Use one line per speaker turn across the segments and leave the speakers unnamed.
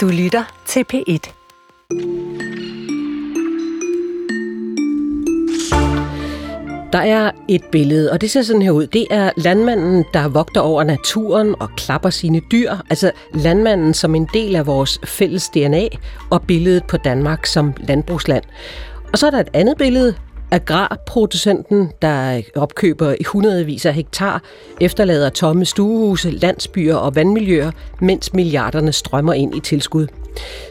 Du lytter til P1. Der er et billede, og det ser sådan her ud. Det er landmanden, der vogter over naturen og klapper sine dyr. Altså landmanden som en del af vores fælles DNA, og billedet på Danmark som landbrugsland. Og så er der et andet billede, Agrarproducenten, der opkøber i hundredvis af hektar, efterlader tomme stuehuse, landsbyer og vandmiljøer, mens milliarderne strømmer ind i tilskud.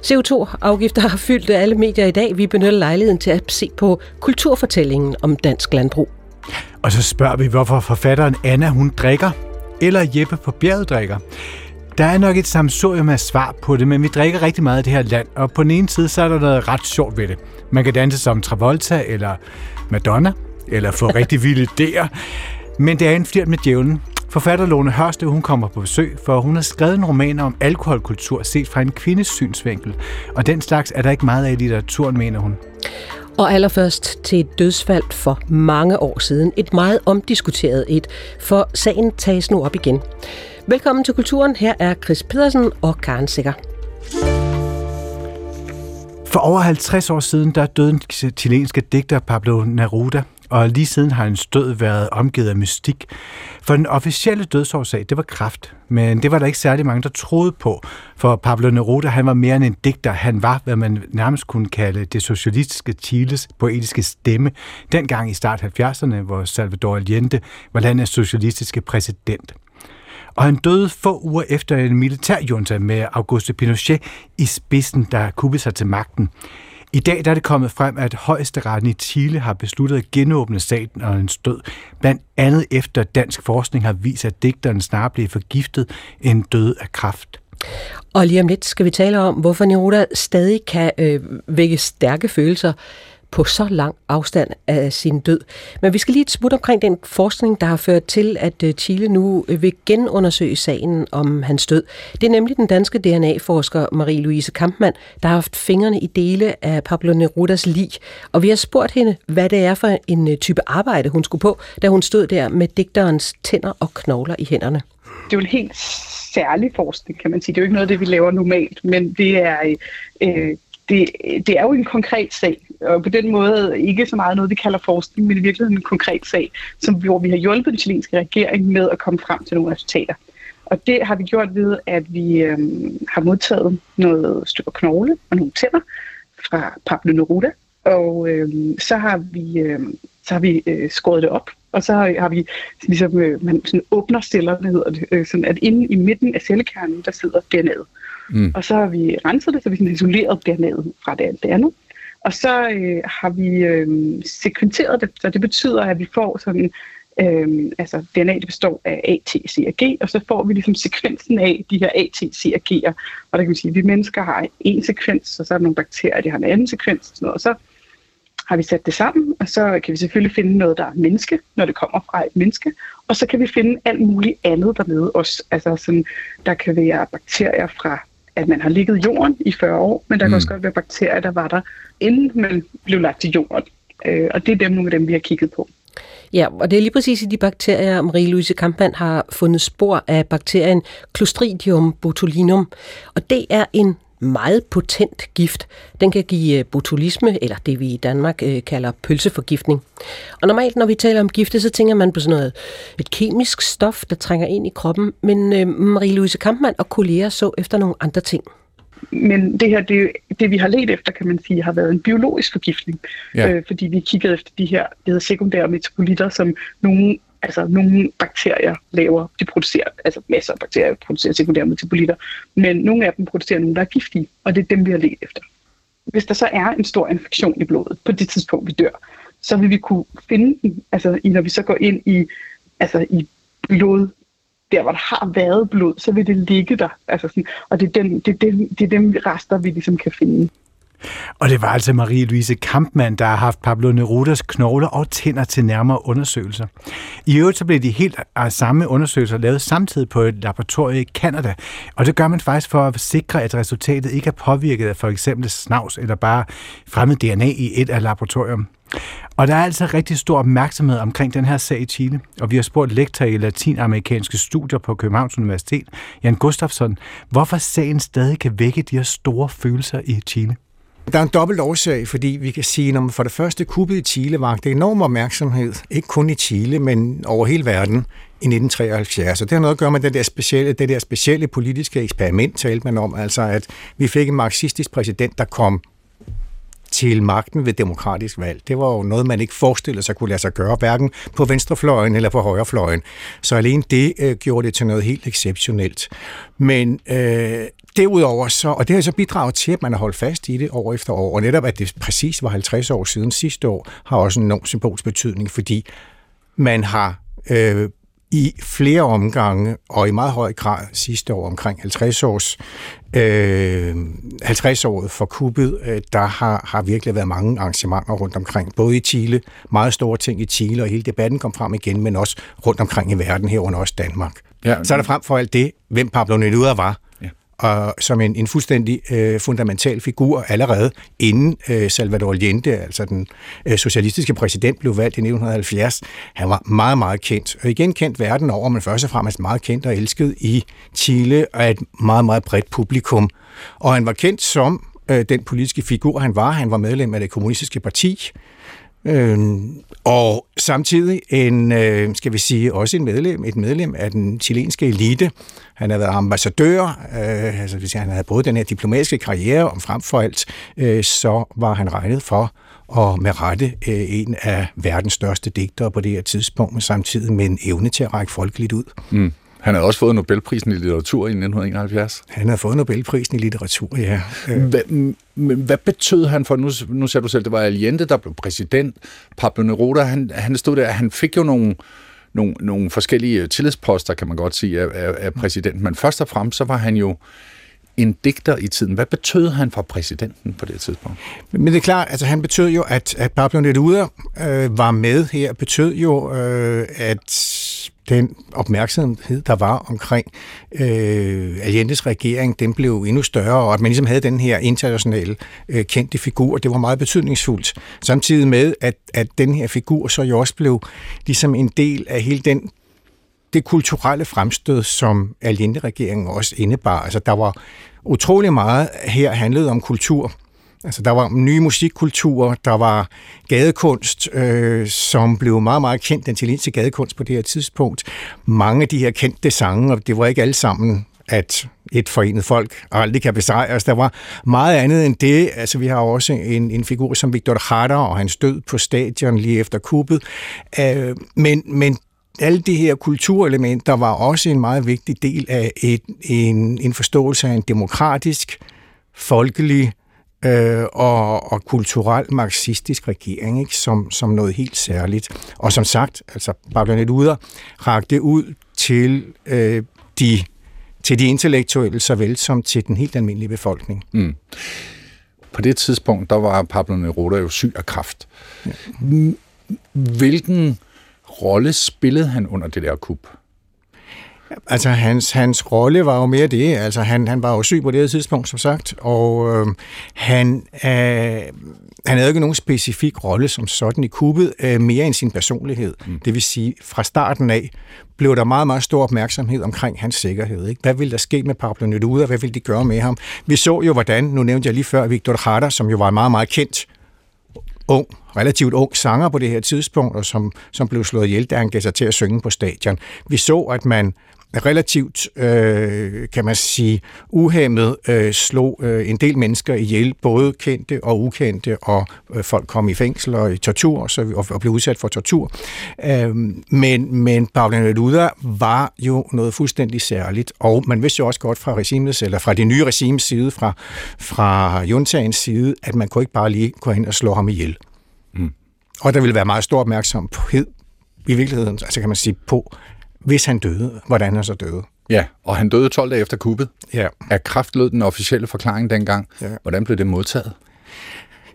CO2-afgifter har fyldt alle medier i dag. Vi benytter lejligheden til at se på kulturfortællingen om dansk landbrug.
Og så spørger vi, hvorfor forfatteren Anna hun drikker, eller Jeppe på bjerget drikker. Der er nok et samsorium af svar på det, men vi drikker rigtig meget af det her land, og på den ene side, så er der noget ret sjovt ved det. Man kan danse som Travolta eller Madonna, eller få rigtig vilde idéer. Men det er en flirt med djævlen. Forfatter Lone Hørste, hun kommer på besøg, for hun har skrevet en roman om alkoholkultur set fra en kvindes synsvinkel. Og den slags er der ikke meget af i litteraturen, mener hun.
Og allerførst til et dødsfald for mange år siden. Et meget omdiskuteret et, for sagen tages nu op igen. Velkommen til Kulturen. Her er Chris Pedersen og Karen Sikker.
For over 50 år siden, der døde den chilenske digter Pablo Neruda, og lige siden har hans død været omgivet af mystik. For den officielle dødsårsag, det var kræft, men det var der ikke særlig mange, der troede på. For Pablo Neruda, han var mere end en digter. Han var, hvad man nærmest kunne kalde det socialistiske Chiles poetiske stemme, dengang i start 70'erne, hvor Salvador Allende var landets socialistiske præsident og han døde få uger efter en militærjunta med Augusto Pinochet i spidsen, der kubbede sig til magten. I dag der er det kommet frem, at højesteretten i Chile har besluttet at genåbne staten og en død, blandt andet efter dansk forskning har vist, at digteren snarere blev forgiftet end død af kraft.
Og lige om lidt skal vi tale om, hvorfor Neruda stadig kan øh, vække stærke følelser på så lang afstand af sin død. Men vi skal lige et smut omkring den forskning, der har ført til, at øh, Chile nu øh, vil genundersøge sagen om hans død. Det er nemlig den danske DNA-forsker Marie-Louise Kampmann, der har haft fingrene i dele af Pablo Nerudas lig. Og vi har spurgt hende, hvad det er for en øh, type arbejde, hun skulle på, da hun stod der med digterens tænder og knogler i hænderne.
Det er jo en helt særlig forskning, kan man sige. Det er jo ikke noget det, vi laver normalt, men det er, øh, det, det er jo en konkret sag, og på den måde ikke så meget noget, vi kalder forskning, men i virkeligheden en konkret sag, som, hvor vi har hjulpet den chilenske regering med at komme frem til nogle resultater. Og det har vi gjort ved, at vi øh, har modtaget noget stykker knogle og nogle tænder fra Pablo Neruda, og øh, så har vi, øh, så har vi øh, skåret det op, og så har vi ligesom, øh, man sådan åbner stillerne, hedder det, øh, sådan at inde i midten af cellekernen, der sidder DNA'et. Mm. Og så har vi renset det, så vi sådan isoleret DNA'et fra det, det andet. Og så øh, har vi øh, sekventeret det, så det betyder, at vi får sådan, øh, altså DNA det består af A, T, C og G, og så får vi ligesom sekvensen af de her A, T, C og G'er. Og der kan man sige, at vi mennesker har en sekvens, og så er der nogle bakterier, der har en anden sekvens, og sådan noget. Og så har vi sat det sammen, og så kan vi selvfølgelig finde noget, der er menneske, når det kommer fra et menneske, og så kan vi finde alt muligt andet dernede også. Altså sådan, der kan være bakterier fra at man har ligget jorden i 40 år, men der mm. kan også godt være bakterier, der var der, inden man blev lagt til jorden. Øh, og det er dem, nogle af dem, vi har kigget på.
Ja, og det er lige præcis i de bakterier, Marie-Louise Kampmann har fundet spor af bakterien Clostridium botulinum. Og det er en meget potent gift. Den kan give øh, botulisme, eller det vi i Danmark øh, kalder pølseforgiftning. Og normalt, når vi taler om gifte, så tænker man på sådan noget, et kemisk stof, der trænger ind i kroppen. Men øh, Marie-Louise Kampmann og kolleger så efter nogle andre ting.
Men det her, det, det vi har let efter, kan man sige, har været en biologisk forgiftning. Ja. Øh, fordi vi kiggede efter de her, det hedder sekundære metabolitter, som nogle altså nogle bakterier laver, de producerer, altså masser af bakterier producerer sekundære metabolitter, men nogle af dem producerer nogle, der er giftige, og det er dem, vi har let efter. Hvis der så er en stor infektion i blodet, på det tidspunkt, vi dør, så vil vi kunne finde den, altså når vi så går ind i, altså i blod, der hvor der har været blod, så vil det ligge der. Altså sådan, og det er, den, det, er den, det er dem rester, vi ligesom kan finde.
Og det var altså Marie-Louise Kampmann, der har haft Pablo Nerudas knogler og tænder til nærmere undersøgelser. I øvrigt så blev de helt af samme undersøgelser lavet samtidig på et laboratorium i Kanada, og det gør man faktisk for at sikre, at resultatet ikke er påvirket af for eksempel snavs eller bare fremmed DNA i et af laboratorium. Og der er altså rigtig stor opmærksomhed omkring den her sag i Chile, og vi har spurgt lektor i latinamerikanske studier på Københavns Universitet, Jan Gustafsson, hvorfor sagen stadig kan vække de her store følelser i Chile.
Der er en dobbelt årsag, fordi vi kan sige, at for det første kuppet i Chile vagte enorm opmærksomhed, ikke kun i Chile, men over hele verden i 1973. Så det har noget at gøre med det der specielle, det der specielle politiske eksperiment, talte man om, altså at vi fik en marxistisk præsident, der kom til magten ved demokratisk valg. Det var jo noget, man ikke forestillede sig kunne lade sig gøre, hverken på venstrefløjen eller på højrefløjen. Så alene det øh, gjorde det til noget helt exceptionelt. Men øh, derudover så, og det har så bidraget til, at man har holdt fast i det år efter år, og netop at det præcis var 50 år siden sidste år, har også en enorm symbolsk betydning, fordi man har øh, i flere omgange, og i meget høj grad sidste år omkring 50 års øh, 50 året for kuppet, øh, der har, har virkelig været mange arrangementer rundt omkring, både i Chile, meget store ting i Chile, og hele debatten kom frem igen, men også rundt omkring i verden, herunder også Danmark. Ja. Så er der frem for alt det, hvem Pablo Neruda var, og som en, en fuldstændig øh, fundamental figur allerede inden øh, Salvador Allende, altså den øh, socialistiske præsident, blev valgt i 1970. Han var meget, meget kendt, og igen kendt verden over, men først og fremmest meget kendt og elsket i Chile af et meget, meget bredt publikum. Og han var kendt som øh, den politiske figur, han var. Han var medlem af det kommunistiske parti, Øh, og samtidig en, øh, skal vi sige, også en medlem, et medlem af den chilenske elite. Han har været ambassadør, øh, altså hvis han havde både den her diplomatiske karriere, og frem for alt, øh, så var han regnet for og med rette øh, en af verdens største digtere på det her tidspunkt, samtidig med en evne til at række folkeligt ud. Mm.
Han har også fået Nobelprisen i litteratur i 1971.
Han har fået Nobelprisen i litteratur, ja.
Hvad, hvad betød han for, nu, nu ser du selv, det var Allende, der blev præsident, Pablo Neruda, han, han stod der, han fik jo nogle, nogle, nogle forskellige tillidsposter, kan man godt sige, af, af, af præsidenten, men først og fremmest, så var han jo en digter i tiden. Hvad betød han for præsidenten på det tidspunkt?
Men det er klart, altså han betød jo, at, at Pablo Neruda øh, var med her, betød jo, øh, at den opmærksomhed, der var omkring øh, Allendes regering, den blev endnu større, og at man ligesom havde den her internationale øh, kendte figur, det var meget betydningsfuldt. Samtidig med, at, at den her figur så jo også blev ligesom en del af hele den det kulturelle fremstød, som Allende-regeringen også indebar. Altså, der var utrolig meget her handlede om kultur. Altså, der var nye musikkulturer, der var gadekunst, øh, som blev meget, meget kendt, den til gadekunst på det her tidspunkt. Mange af de her kendte sange, og det var ikke alle sammen at et forenet folk aldrig kan besejres. Der var meget andet end det. Altså, vi har også en, en figur som Victor Jara og hans død på stadion lige efter kuppet. Øh, men, men alle de her kulturelementer var også en meget vigtig del af et, en, en forståelse af en demokratisk, folkelig øh, og, og kulturel marxistisk regering, ikke? Som, som noget helt særligt. Og som sagt, altså Pablo Neruda rakte ud til øh, de til de intellektuelle såvel som til den helt almindelige befolkning. Mm.
På det tidspunkt, der var Pablo Neruda jo syg af kraft. Ja. Hvilken rolle spillede han under det der kup?
Altså, hans, hans rolle var jo mere det. Altså, han, han var jo syg på det tidspunkt, som sagt, og øh, han, øh, han havde ikke nogen specifik rolle som sådan i kuppet, øh, mere end sin personlighed. Mm. Det vil sige, fra starten af blev der meget, meget stor opmærksomhed omkring hans sikkerhed. Ikke? Hvad ville der ske med Pablo Neruda? Hvad ville de gøre med ham? Vi så jo, hvordan, nu nævnte jeg lige før, Victor Jara, som jo var meget, meget kendt ung, relativt ung sanger på det her tidspunkt, og som, som blev slået ihjel, da han gav sig til at synge på stadion. Vi så, at man relativt, øh, kan man sige, uhemmet øh, slog øh, en del mennesker ihjel, både kendte og ukendte, og øh, folk kom i fængsel og i tortur så, og, og blev udsat for tortur. Øh, men, men Pablo Neruda var jo noget fuldstændig særligt, og man vidste jo også godt fra regimets, eller fra det nye regimes side, fra, fra juntagens side, at man kunne ikke bare lige gå ind og slå ham ihjel. Mm. Og der ville være meget stor opmærksomhed i virkeligheden, altså kan man sige, på, hvis han døde, hvordan han så døde.
Ja, og han døde 12 dage efter kuppet. Ja. Af kraft lød den officielle forklaring dengang. Ja. Hvordan blev det modtaget?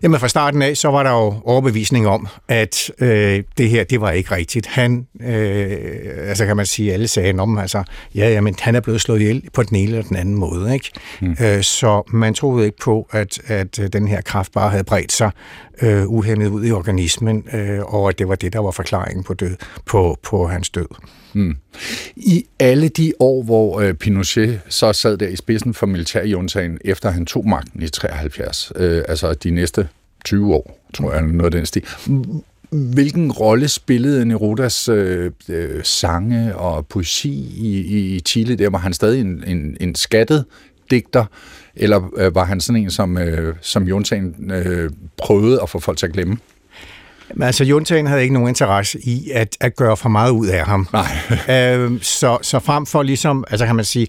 Jamen fra starten af, så var der jo overbevisning om, at øh, det her, det var ikke rigtigt. Han, øh, altså kan man sige, alle sagde om, altså, ja, ja, men han er blevet slået ihjel på den ene eller den anden måde, ikke? Mm. Øh, så man troede ikke på, at, at øh, den her kraft bare havde bredt sig øh, uhemmet ud i organismen, øh, og at det var det, der var forklaringen på, død, på, på hans død. Mm.
I alle de år, hvor øh, Pinochet så sad der i spidsen for militærjuntagen, efter han tog magten i 73, øh, altså de næste 20 år, tror jeg, noget af den stil. Hvilken rolle spillede Nerudas øh, øh, sange og poesi i, i, i Chile? Der var han stadig en, en, en skattet digter, eller øh, var han sådan en, som, øh, som juntagen øh, prøvede at få folk til at glemme?
Men altså, juntagen havde ikke nogen interesse i at, at gøre for meget ud af ham.
Nej.
øhm, så, så frem for ligesom, altså kan man sige,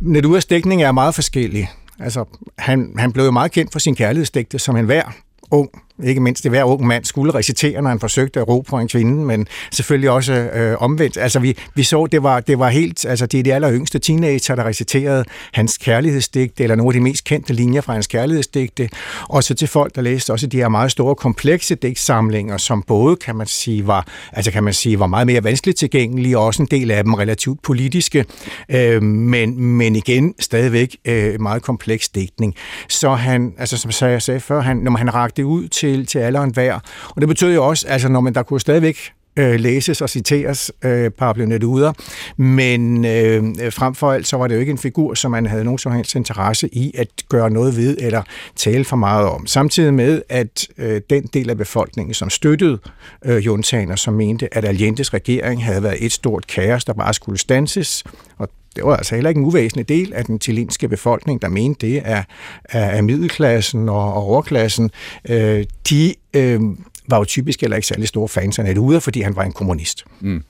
Nerudas dækning er meget forskellig. Altså, han, han blev jo meget kendt for sin kærlighedsdigte som en hver ung ikke mindst det hver ung mand skulle recitere, når han forsøgte at ro på en kvinde, men selvfølgelig også øh, omvendt. Altså vi, vi så, det var, det var helt, altså det er de aller yngste teenager, der reciterede hans kærlighedsdigte, eller nogle af de mest kendte linjer fra hans kærlighedsdigte, og så til folk, der læste også de her meget store, komplekse digtsamlinger, som både, kan man sige, var, altså kan man sige, var meget mere vanskeligt tilgængelige, og også en del af dem relativt politiske, øh, men, men igen stadigvæk øh, meget kompleks digtning. Så han, altså som jeg sagde før, han, når han rakte ud til til, til alle og enhver. Og det betød jo også, altså når man der kunne stadigvæk øh, læses og citeres øh, Pablo Neruda, men øh, frem for alt så var det jo ikke en figur, som man havde nogen som helst interesse i at gøre noget ved eller tale for meget om. Samtidig med, at øh, den del af befolkningen, som støttede øh, juntaner, som mente, at Allende's regering havde været et stort kaos, der bare skulle stanses, og det var altså heller ikke en uvæsentlig del af den chilenske befolkning, der mente det af, af middelklassen og, og overklassen. Øh, de øh, var jo typisk heller ikke særlig store fans af Neruda, fordi han var en kommunist. Mm.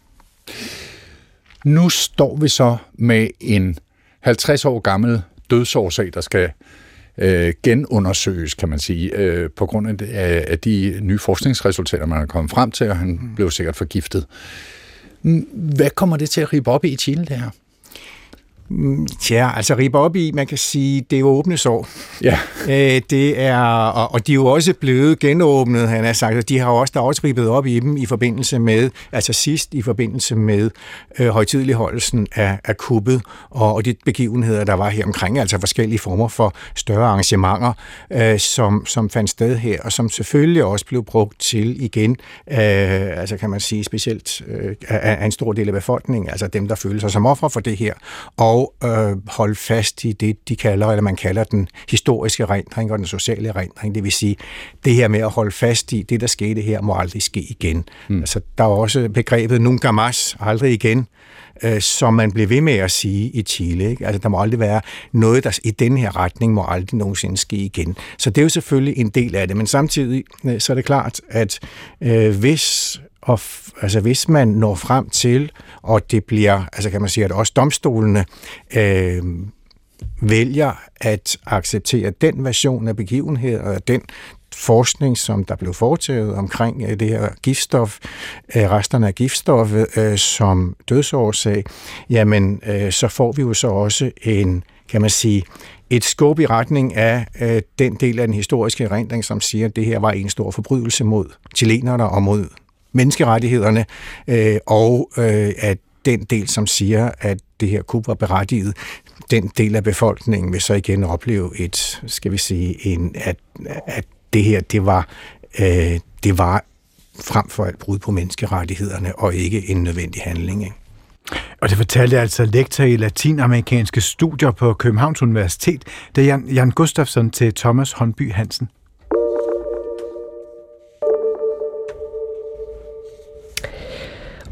Nu står vi så med en 50 år gammel dødsårsag, der skal øh, genundersøges, kan man sige, øh, på grund af, af de nye forskningsresultater, man er kommet frem til, og han mm. blev sikkert forgiftet. Hvad kommer det til at ribe op i Chile, det her?
Ja, altså ribe op i, man kan sige, det er åbne sår.
Ja.
Øh, det er, og, og de er jo også blevet genåbnet, han har sagt, og de har også, der er også ribet op i dem i forbindelse med, altså sidst i forbindelse med øh, højtidligholdelsen af, af kuppet, og, og de begivenheder, der var her omkring, altså forskellige former for større arrangementer, øh, som, som fandt sted her, og som selvfølgelig også blev brugt til igen, øh, altså kan man sige specielt øh, af, af en stor del af befolkningen, altså dem, der føler sig som ofre for det her, og og øh, holde fast i det, de kalder, eller man kalder den historiske rendring og den sociale rendring. Det vil sige, det her med at holde fast i, det der skete her, må aldrig ske igen. Mm. Altså, der er også begrebet nunca más, aldrig igen, øh, som man bliver ved med at sige i Chile. Ikke? Altså, der må aldrig være noget, der i den her retning må aldrig nogensinde ske igen. Så det er jo selvfølgelig en del af det, men samtidig øh, så er det klart, at øh, hvis og altså hvis man når frem til, og det bliver, altså kan man sige, at også domstolene øh, vælger at acceptere den version af begivenheden, og den forskning, som der blev foretaget omkring øh, det her giftstof, øh, resterne af giftstoffet øh, som dødsårsag, jamen så får vi jo så også en, kan man sige, et skub i retning af den del af den historiske erindring, som siger, at det her var en stor forbrydelse mod chilenerne og mod menneskerettighederne, øh, og øh, at den del, som siger, at det her kup var berettiget, den del af befolkningen vil så igen opleve et, skal vi sige, en, at, at det her, det var, øh, det var frem for alt brud på menneskerettighederne, og ikke en nødvendig handling. Ikke?
Og det fortalte altså lektor i latinamerikanske studier på Københavns Universitet, det er Jan, Jan Gustafsson til Thomas Håndby Hansen.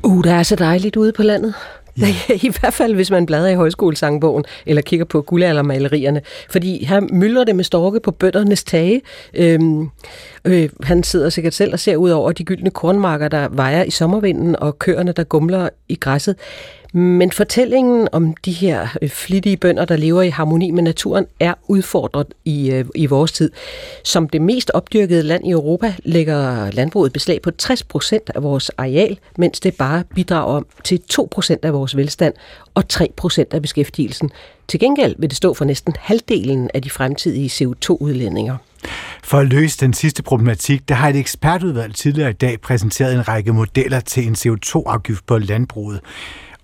Uh, der er så dejligt ude på landet. Ja. I hvert fald, hvis man bladrer i højskolesangbogen, eller kigger på guldaldermalerierne. Fordi her myldrer det med storke på bøndernes tage. Øhm, øh, han sidder sikkert selv og ser ud over de gyldne kornmarker, der vejer i sommervinden, og køerne, der gumler i græsset. Men fortællingen om de her øh, flittige bønder, der lever i harmoni med naturen, er udfordret i, øh, i vores tid. Som det mest opdyrkede land i Europa lægger landbruget beslag på 60 procent af vores areal, mens det bare bidrager til 2 procent af vores velstand og 3 procent af beskæftigelsen. Til gengæld vil det stå for næsten halvdelen af de fremtidige CO2-udledninger.
For at løse den sidste problematik, der har et ekspertudvalg tidligere i dag præsenteret en række modeller til en CO2-afgift på landbruget.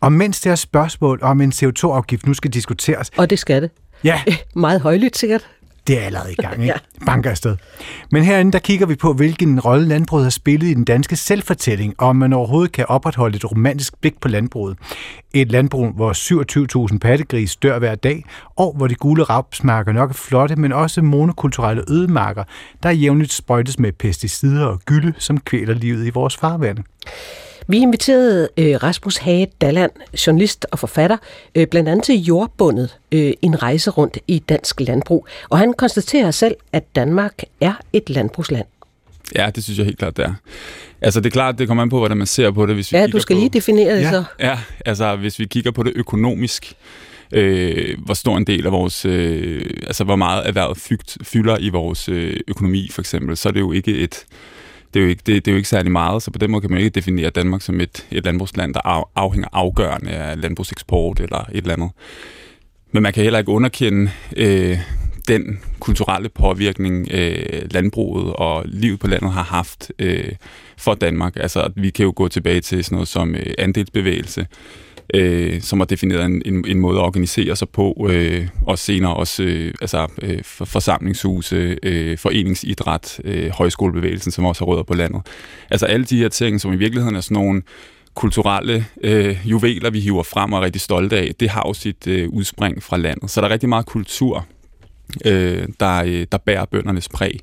Og mens det er spørgsmål om en CO2-afgift nu skal diskuteres...
Og det skal det.
Ja.
Meget højlydt sikkert.
Det er allerede i gang, ikke? ja. Banker afsted. Men herinde, der kigger vi på, hvilken rolle landbruget har spillet i den danske selvfortælling, og om man overhovedet kan opretholde et romantisk blik på landbruget. Et landbrug, hvor 27.000 pattegris dør hver dag, og hvor de gule rapsmarker nok er flotte, men også monokulturelle ødemarker, der jævnligt sprøjtes med pesticider og gylde, som kvæler livet i vores farvande.
Vi inviterede øh, Rasmus Hage Dalland, journalist og forfatter, øh, blandt andet til jordbundet øh, en rejse rundt i dansk landbrug. Og han konstaterer selv, at Danmark er et landbrugsland.
Ja, det synes jeg helt klart, det er. Altså, det er klart, det kommer an på, hvordan man ser på det. Hvis vi
ja, du skal
på,
lige definere det
ja,
så.
Ja, altså, hvis vi kigger på det økonomisk, øh, hvor stor en del af vores, øh, altså hvor meget erhvervet fygt, fylder i vores øh, økonomi, for eksempel, så er det jo ikke et, det er, jo ikke, det, det er jo ikke særlig meget, så på den måde kan man ikke definere Danmark som et, et landbrugsland, der af, afhænger afgørende af landbrugseksport eller et eller andet. Men man kan heller ikke underkende øh, den kulturelle påvirkning, øh, landbruget og livet på landet har haft øh, for Danmark. Altså, vi kan jo gå tilbage til sådan noget som øh, andelsbevægelse, øh, som har defineret en, en, en måde at organisere sig på, øh, og senere også øh, altså, øh, forsamlingshuse, øh, foreningsidræt, øh, højskolebevægelsen, som også har rødder på landet. Altså alle de her ting, som i virkeligheden er sådan nogle kulturelle øh, juveler, vi hiver frem og er rigtig stolte af, det har jo sit øh, udspring fra landet. Så der er rigtig meget kultur, øh, der, øh, der bærer bøndernes præg.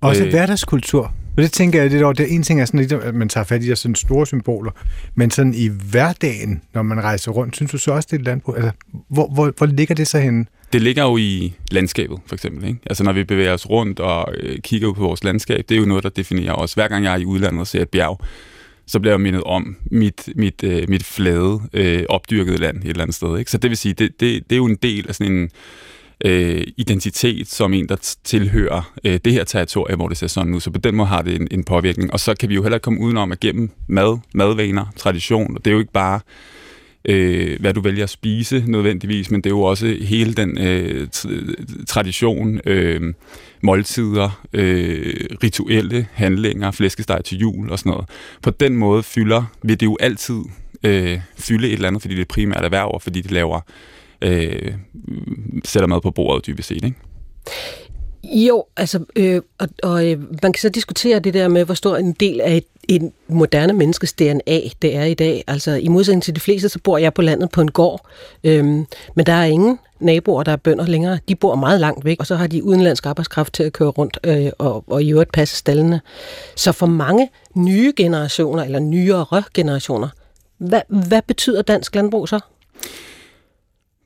Også øh, hverdagskultur. Og det tænker jeg lidt over. Det en ting er sådan lidt, at man tager fat i de sådan store symboler, men sådan i hverdagen, når man rejser rundt, synes du så også, det er et landbrug? Altså, hvor, hvor, hvor ligger det så henne?
Det ligger jo i landskabet, for eksempel. Ikke? Altså, når vi bevæger os rundt og øh, kigger på vores landskab, det er jo noget, der definerer os. Hver gang jeg er i udlandet og ser et bjerg, så bliver jeg mindet om mit, mit, øh, mit flade, øh, opdyrkede land et eller andet sted. Ikke? Så det vil sige, det, det, det er jo en del af sådan en øh, identitet som en, der tilhører øh, det her territorie, hvor det ser sådan ud. Så på den måde har det en, en påvirkning. Og så kan vi jo heller ikke komme udenom at gennem mad, madvaner, tradition. og Det er jo ikke bare øh, hvad du vælger at spise nødvendigvis, men det er jo også hele den øh, tradition, øh, måltider, øh, rituelle handlinger, flæskesteg til jul og sådan noget. På den måde fylder, vil det jo altid øh, fylde et eller andet, fordi det er primært erhverv, og fordi det laver øh, sætter mad på bordet dybest set, ikke?
Jo, altså, øh, og, og øh, man kan så diskutere det der med, hvor stor en del af et, et moderne menneskes DNA det er i dag. Altså, i modsætning til de fleste, så bor jeg på landet på en gård, øh, men der er ingen naboer, der er bønder længere. De bor meget langt væk, og så har de udenlandsk arbejdskraft til at køre rundt øh, og, og i øvrigt passe stallene. Så for mange nye generationer, eller nyere generationer, hvad, hvad betyder dansk landbrug så?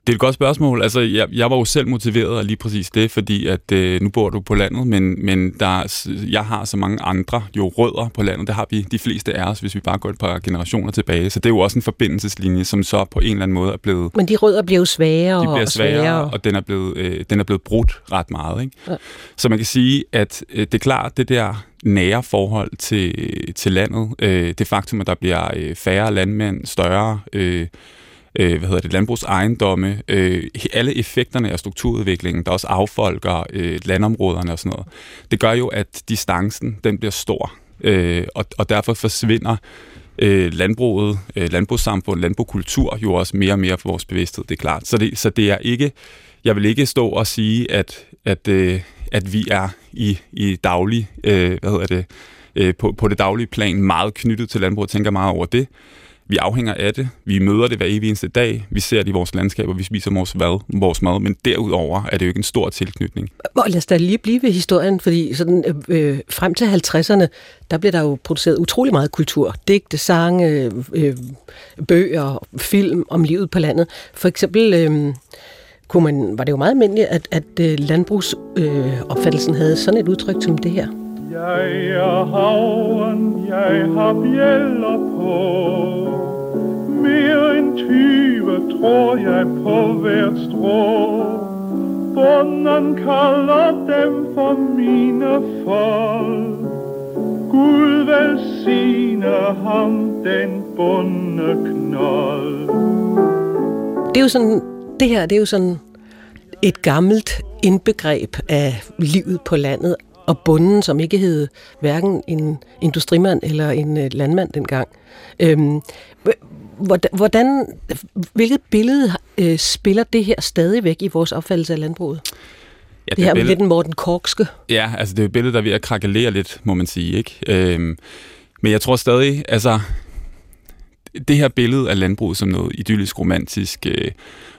Det er et godt spørgsmål. Altså, jeg, jeg var jo selv motiveret af lige præcis det, fordi at øh, nu bor du på landet, men, men der, jeg har så mange andre jo rødder på landet. Det har vi de fleste af os, hvis vi bare går et par generationer tilbage. Så det er jo også en forbindelseslinje, som så på en eller anden måde er blevet...
Men de rødder bliver jo sværere
De bliver
og
sværere,
sværere.
og den er blevet, øh, den er blevet brudt ret meget. Ikke? Ja. Så man kan sige, at øh, det er klart, det der nære forhold til, til landet, øh, det faktum, at der bliver øh, færre landmænd, større... Øh, øh, hvad hedder det, landbrugsejendomme, øh, alle effekterne af strukturudviklingen, der også affolker øh, landområderne og sådan noget, det gør jo, at distancen, den bliver stor, øh, og, og derfor forsvinder øh, landbruget, øh, landbrugssamfund, landbrugskultur jo også mere og mere for vores bevidsthed, det er klart. Så det, så det er ikke, jeg vil ikke stå og sige, at, at, øh, at vi er i, i daglig, øh, hvad hedder det, øh, på, på det daglige plan meget knyttet til landbruget, tænker meget over det. Vi afhænger af det. Vi møder det hver evig eneste dag. Vi ser det i vores landskab, og vi spiser vores, hvad, vores mad. Men derudover er det jo ikke en stor tilknytning.
Og lad os da lige blive ved historien, fordi sådan, øh, øh frem til 50'erne, der blev der jo produceret utrolig meget kultur. Digte, sange, øh, øh, bøger, film om livet på landet. For eksempel... Øh, kunne man, var det jo meget almindeligt, at, at øh, landbrugsopfattelsen øh, havde sådan et udtryk som det her.
Jeg er haven, jeg har bjæller på. Mere end 20 tror jeg på hvert strå. Bunden kalder dem for mine folk. Gud velsigne ham, den bunde knold.
Det er jo sådan, det her det er jo sådan et gammelt indbegreb af livet på landet og bunden, som ikke hed hverken en industrimand eller en øh, landmand dengang. Øhm, hvordan, hvilket billede øh, spiller det her stadigvæk i vores opfattelse af landbruget? Ja, det, det her billede, lidt den Morten Korkske.
Ja, altså det er et billede, der er ved at krakelere lidt, må man sige. ikke. Øhm, men jeg tror stadig, altså det her billede af landbruget som noget idyllisk romantisk, øh,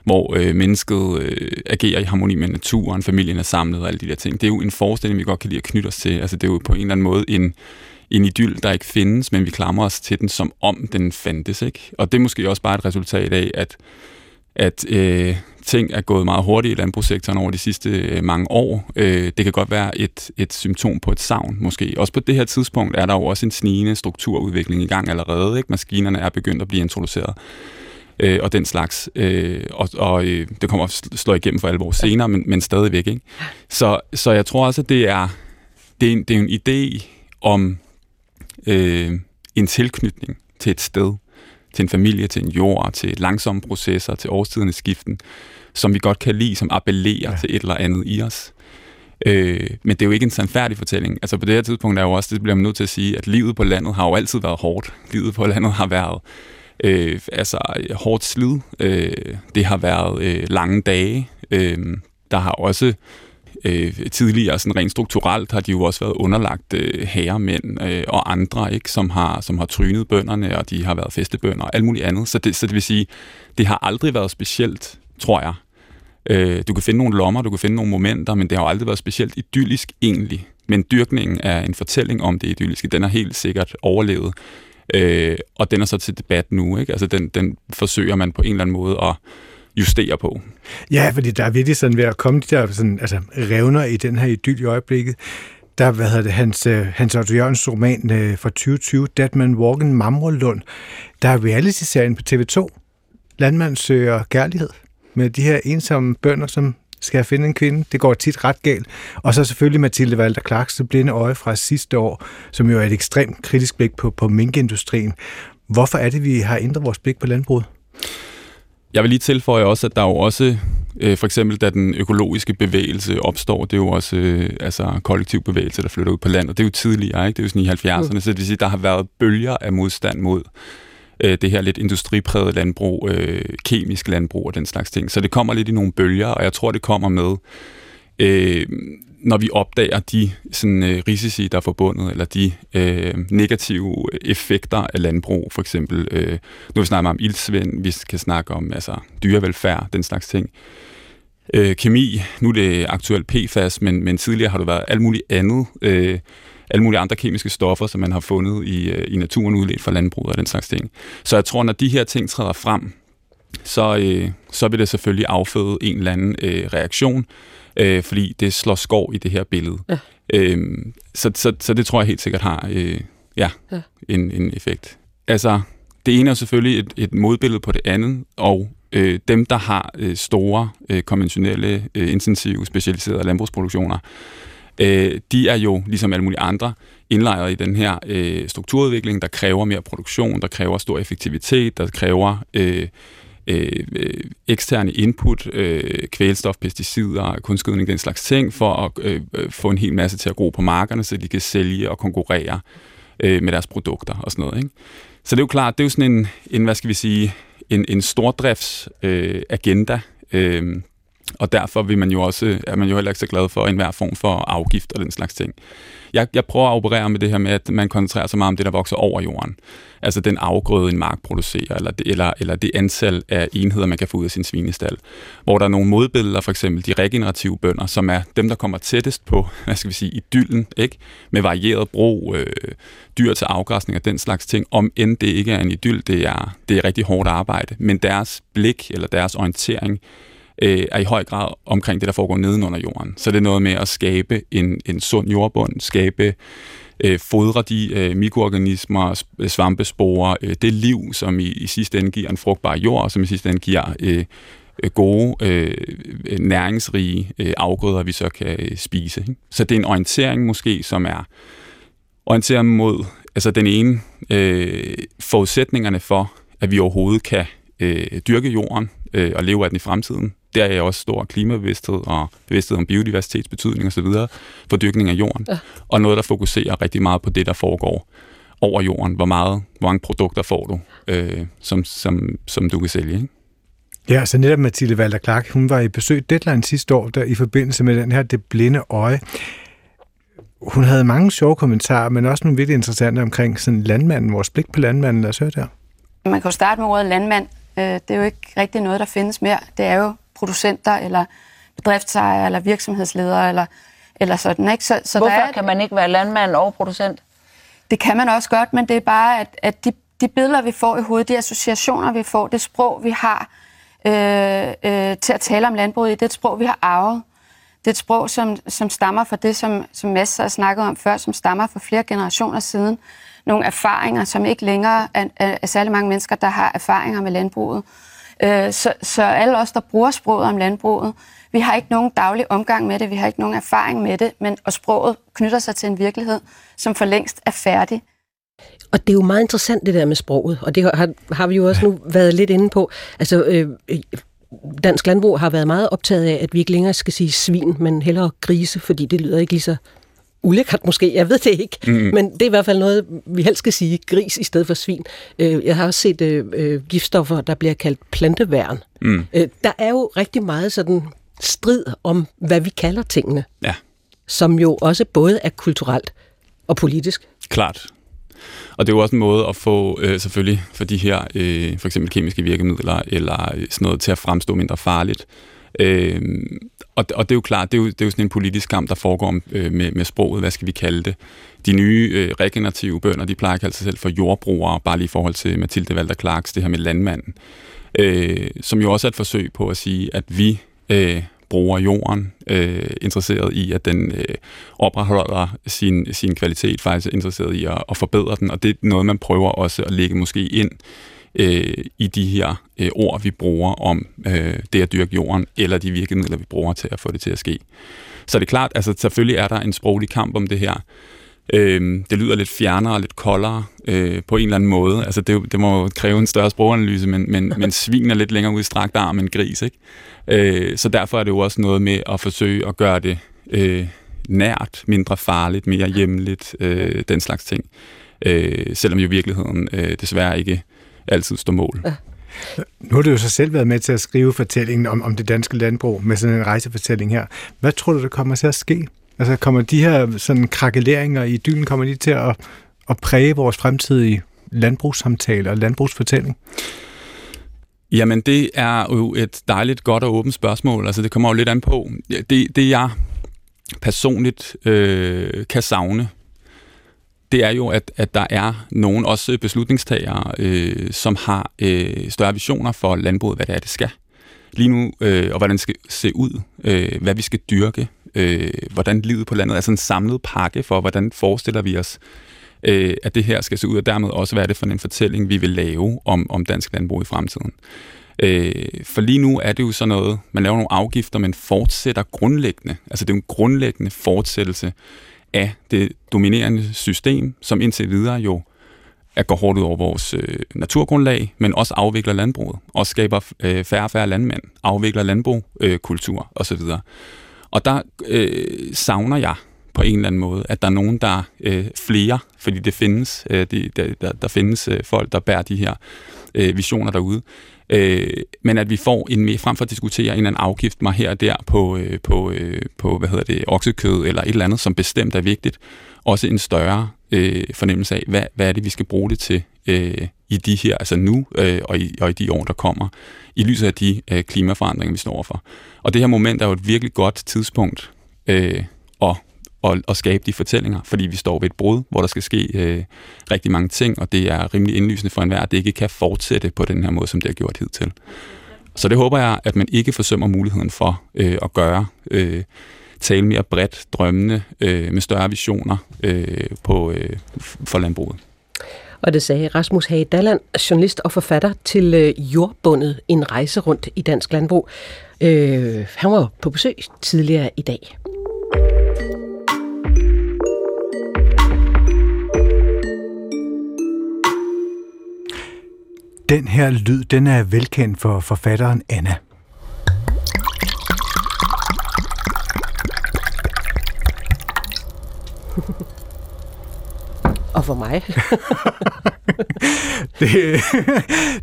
hvor øh, mennesket øh, agerer i harmoni med naturen, familien er samlet og alle de der ting, det er jo en forestilling, vi godt kan lide at knytte os til. Altså det er jo på en eller anden måde en, en idyll, der ikke findes, men vi klamrer os til den, som om den fandtes. Ikke? Og det er måske også bare et resultat af, at, at øh, ting er gået meget hurtigt i landbrugssektoren over de sidste øh, mange år. Øh, det kan godt være et, et symptom på et savn, måske. Også på det her tidspunkt er der jo også en snigende strukturudvikling i gang allerede. Ikke? Maskinerne er begyndt at blive introduceret øh, og den slags. Øh, og og øh, det kommer at slå igennem for alvor senere, men, men stadigvæk. Ikke? Så, så jeg tror også, at det er, det er, en, det er en idé om øh, en tilknytning til et sted, til en familie, til en jord, til langsomme processer, til årstidernes skiften, som vi godt kan lide, som appellerer ja. til et eller andet i os. Øh, men det er jo ikke en sandfærdig fortælling. Altså på det her tidspunkt er jo også, det bliver man nødt til at sige, at livet på landet har jo altid været hårdt. Livet på landet har været øh, altså hårdt slid. Øh, det har været øh, lange dage. Øh, der har også øh, tidligere, sådan rent strukturelt, har de jo også været underlagt øh, herremænd øh, og andre, ikke, som har, som har trynet bønderne, og de har været festebønder og alt muligt andet. Så det, så det vil sige, det har aldrig været specielt, tror jeg. Øh, du kan finde nogle lommer, du kan finde nogle momenter, men det har aldrig været specielt idyllisk egentlig. Men dyrkningen er en fortælling om det idylliske. Den har helt sikkert overlevet. Øh, og den er så til debat nu. Ikke? Altså den, den forsøger man på en eller anden måde at justere på.
Ja, fordi der er virkelig sådan ved at komme de der sådan, altså, revner i den her idyll i øjeblikket. Der hvad hedder det, hans, øh, Hans Otto Jørgens roman øh, fra 2020, Dead Man Walking Mamrelund. Der er reality-serien på TV2, Landmand søger kærlighed, med de her ensomme bønder, som skal jeg finde en kvinde? Det går tit ret galt. Og så selvfølgelig Mathilde Valter Clarks blinde øje fra sidste år, som jo er et ekstremt kritisk blik på, på minkindustrien. Hvorfor er det, vi har ændret vores blik på landbruget?
Jeg vil lige tilføje også, at der er jo også, øh, for eksempel da den økologiske bevægelse opstår, det er jo også øh, altså kollektiv bevægelse, der flytter ud på landet. Det er jo tidligere, ikke? det er jo sådan i 70'erne, mm. så det vil sige, der har været bølger af modstand mod øh, det her lidt industripræget landbrug, øh, kemisk landbrug og den slags ting. Så det kommer lidt i nogle bølger, og jeg tror, det kommer med, øh, når vi opdager de sådan, øh, risici, der er forbundet, eller de øh, negative effekter af landbrug, for eksempel, øh, nu vi snakker om ildsvind, vi kan snakke om altså, dyrevelfærd, den slags ting. Øh, kemi, nu er det aktuelt PFAS, men, men tidligere har det været alt muligt andet, øh, alle mulige andre kemiske stoffer, som man har fundet i, øh, i naturen udledt fra landbruget og den slags ting. Så jeg tror, når de her ting træder frem, så, øh, så vil det selvfølgelig afføde en eller anden øh, reaktion, øh, fordi det slår skov i det her billede. Ja. Øh, så, så, så det tror jeg helt sikkert har øh, ja, ja. En, en effekt. Altså, det ene er selvfølgelig et, et modbillede på det andet, og øh, dem, der har øh, store, øh, konventionelle, øh, intensive, specialiserede landbrugsproduktioner, øh, de er jo, ligesom alle mulige andre, indlejret i den her øh, strukturudvikling, der kræver mere produktion, der kræver stor effektivitet, der kræver øh, Øh, øh, eksterne input, øh, kvælstof, pesticider, kunstgødning, den slags ting, for at øh, øh, få en hel masse til at gro på markerne, så de kan sælge og konkurrere øh, med deres produkter og sådan noget. Ikke? Så det er jo klart, det er jo sådan en, en hvad skal vi sige, en, en stordrifts øh, agenda, øh, og derfor vil man jo også, er man jo heller ikke så glad for enhver form for afgift og den slags ting. Jeg, jeg prøver at operere med det her med, at man koncentrerer sig meget om det, der vokser over jorden. Altså den afgrøde, en mark producerer, eller det, eller, eller det antal af enheder, man kan få ud af sin svinestal. Hvor der er nogle modbilleder, for eksempel de regenerative bønder, som er dem, der kommer tættest på, hvad skal vi sige, idyllen, ikke? med varieret brug, øh, dyr til afgræsning og den slags ting. Om end det ikke er en idyll, det er, det er rigtig hårdt arbejde. Men deres blik, eller deres orientering, øh, er i høj grad omkring det, der foregår nedenunder jorden. Så det er noget med at skabe en, en sund jordbund, skabe øh, fodre de øh, mikroorganismer, øh, svampesporer, øh, det liv, som i, i sidste ende giver en frugtbar jord, og som i sidste ende giver øh, øh, gode, øh, næringsrige øh, afgrøder, vi så kan øh, spise. Ikke? Så det er en orientering måske, som er orienteret mod altså den ene øh, forudsætningerne for, at vi overhovedet kan øh, dyrke jorden øh, og leve af den i fremtiden. Der er også stor klimabevidsthed og bevidsthed om biodiversitetsbetydning osv. for dyrkning af jorden. Ja. Og noget, der fokuserer rigtig meget på det, der foregår over jorden. Hvor, meget, hvor mange produkter får du, øh, som, som, som du kan sælge. Ikke?
Ja, så netop Mathilde Valder Clark, hun var i besøg Deadline sidste år, der i forbindelse med den her Det Blinde Øje. Hun havde mange sjove kommentarer, men også nogle virkelig interessante omkring sådan landmanden, vores blik på landmanden. Lad os høre der.
Man kan jo starte med ordet landmand. Øh, det er jo ikke rigtig noget, der findes mere. Det er jo producenter, eller bedriftsejere, eller virksomhedsledere, eller, eller sådan. Ikke? Så,
så Hvorfor der er, kan man ikke være landmand og producent?
Det kan man også godt, men det er bare, at, at de, de billeder, vi får i hovedet, de associationer, vi får, det sprog, vi har øh, øh, til at tale om landbruget i, det er et sprog, vi har arvet. Det er et sprog, som, som stammer fra det, som, som Mads har snakket om før, som stammer fra flere generationer siden. Nogle erfaringer, som ikke længere er, er, er særlig mange mennesker, der har erfaringer med landbruget. Øh, så, så alle os, der bruger sproget om landbruget, vi har ikke nogen daglig omgang med det, vi har ikke nogen erfaring med det, men og sproget knytter sig til en virkelighed, som for længst er færdig.
Og det er jo meget interessant det der med sproget, og det har, har vi jo også nu været lidt inde på. Altså, øh, øh, Dansk Landbrug har været meget optaget af, at vi ikke længere skal sige svin, men hellere grise, fordi det lyder ikke lige så ulækkert måske, jeg ved det ikke, mm. men det er i hvert fald noget, vi helst skal sige gris i stedet for svin. Øh, jeg har også set øh, øh, giftstoffer, der bliver kaldt planteværn. Mm. Der er jo rigtig meget sådan strid om, hvad vi kalder tingene,
ja.
som jo også både er kulturelt og politisk.
Klart. Og det er jo også en måde at få, øh, selvfølgelig, for de her, øh, for eksempel kemiske virkemidler, eller sådan noget til at fremstå mindre farligt. Øh, og, og det er jo klart, det er jo, det er jo sådan en politisk kamp, der foregår øh, med, med sproget, hvad skal vi kalde det. De nye øh, regenerative bønder, de plejer at kalde sig selv for jordbrugere, bare lige i forhold til Mathilde Valder Clarks, det her med landmanden. Øh, som jo også er et forsøg på at sige, at vi øh, bruger jorden, øh, interesseret i, at den øh, opretholder sin, sin kvalitet, faktisk interesseret i at, at forbedre den, og det er noget, man prøver også at lægge måske ind øh, i de her øh, ord, vi bruger om øh, det at dyrke jorden, eller de virkemidler, vi bruger til at få det til at ske. Så det er klart, altså selvfølgelig er der en sproglig kamp om det her. Øh, det lyder lidt fjernere og lidt koldere øh, på en eller anden måde. Altså det, det må kræve en større sproganalyse, men, men, men svin er lidt længere udstrakt arm end gris, ikke? Øh, så derfor er det jo også noget med at forsøge at gøre det øh, nært, mindre farligt, mere hjemligt, øh, den slags ting. Øh, selvom jo i virkeligheden øh, desværre ikke altid står mål. Ja.
Nu har du jo så selv været med til at skrive fortællingen om, om det danske landbrug med sådan en rejsefortælling her. Hvad tror du, der kommer til at ske? Altså kommer de her sådan krakeleringer i dynen, kommer de til at, at præge vores fremtidige landbrugssamtale og landbrugsfortælling?
Jamen, det er jo et dejligt, godt og åbent spørgsmål. Altså, det kommer jo lidt an på. Det, det jeg personligt øh, kan savne, det er jo, at, at der er nogen, også beslutningstagere, øh, som har øh, større visioner for landbruget, hvad det er, det skal. Lige nu, øh, og hvordan det skal se ud, øh, hvad vi skal dyrke, øh, hvordan livet på landet er sådan en samlet pakke for, hvordan forestiller vi os, øh, at det her skal se ud, og dermed også, hvad er det for en fortælling, vi vil lave om, om dansk landbrug i fremtiden. Øh, for lige nu er det jo sådan noget, man laver nogle afgifter, men fortsætter grundlæggende. Altså det er jo en grundlæggende fortsættelse af det dominerende system, som indtil videre jo at går hårdt ud over vores øh, naturgrundlag, men også afvikler landbruget, og skaber øh, færre og færre landmænd, afvikler landbrugkultur øh, osv. Og der øh, savner jeg på en eller anden måde, at der er nogen, der øh, flere, fordi det findes, øh, de, der, der, der findes øh, folk, der bærer de her øh, visioner derude, øh, men at vi får en mere, frem for at diskutere en eller anden afgift mig her og der på, øh, på, øh, på hvad hedder det, oksekød eller et eller andet, som bestemt er vigtigt, også en større øh, fornemmelse af, hvad, hvad er det, vi skal bruge det til øh, i de her, altså nu øh, og, i, og i de år, der kommer, i lyset af de øh, klimaforandringer, vi står overfor. Og det her moment er jo et virkelig godt tidspunkt øh, at, at, at skabe de fortællinger, fordi vi står ved et brud, hvor der skal ske øh, rigtig mange ting, og det er rimelig indlysende for enhver, at det ikke kan fortsætte på den her måde, som det har gjort hidtil. Så det håber jeg, at man ikke forsømmer muligheden for øh, at gøre, øh, tale mere bredt, drømmende, øh, med større visioner øh, på, øh, for landbruget.
Og det sagde Rasmus Hage Dalland, journalist og forfatter til øh, Jordbundet, en rejse rundt i dansk landbrug. Øh, han var på besøg tidligere i dag.
Den her lyd, den er velkendt for forfatteren Anna.
Og for mig.
det,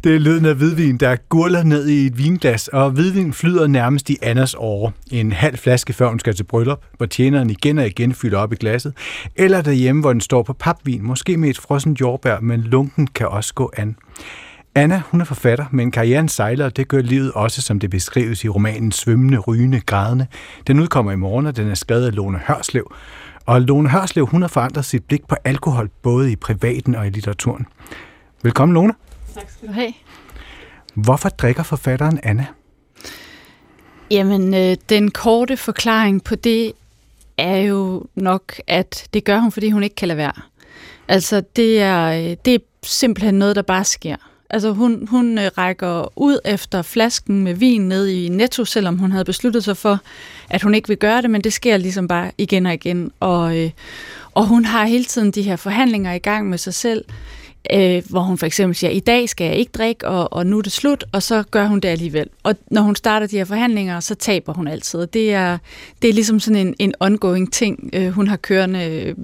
det er lyden af hvidvin, der gurler ned i et vinglas, og hvidvin flyder nærmest i Annas åre. En halv flaske, før hun skal til bryllup, hvor tjeneren igen og igen fylder op i glasset, eller derhjemme, hvor den står på papvin, måske med et frossen jordbær, men lunken kan også gå an. Anna, hun er forfatter, men karrieren sejler, og det gør livet også, som det beskrives i romanen Svømmende, Rygende, Grædende. Den udkommer i morgen, og den er skrevet af Lone Hørslev. Og Lone Hørslev, hun har forandret sit blik på alkohol, både i privaten og i litteraturen. Velkommen, Lone.
Tak skal du have.
Hvorfor drikker forfatteren Anna?
Jamen, øh, den korte forklaring på det er jo nok, at det gør hun, fordi hun ikke kan lade være. Altså, det er, øh, det er simpelthen noget, der bare sker. Altså, hun, hun øh, rækker ud efter flasken med vin ned i Netto, selvom hun havde besluttet sig for, at hun ikke vil gøre det, men det sker ligesom bare igen og igen. Og, øh, og hun har hele tiden de her forhandlinger i gang med sig selv, øh, hvor hun for eksempel siger, i dag skal jeg ikke drikke, og, og nu er det slut, og så gør hun det alligevel. Og når hun starter de her forhandlinger, så taber hun altid. Og det er, det er ligesom sådan en, en ongoing ting, øh, hun har kørende, øh,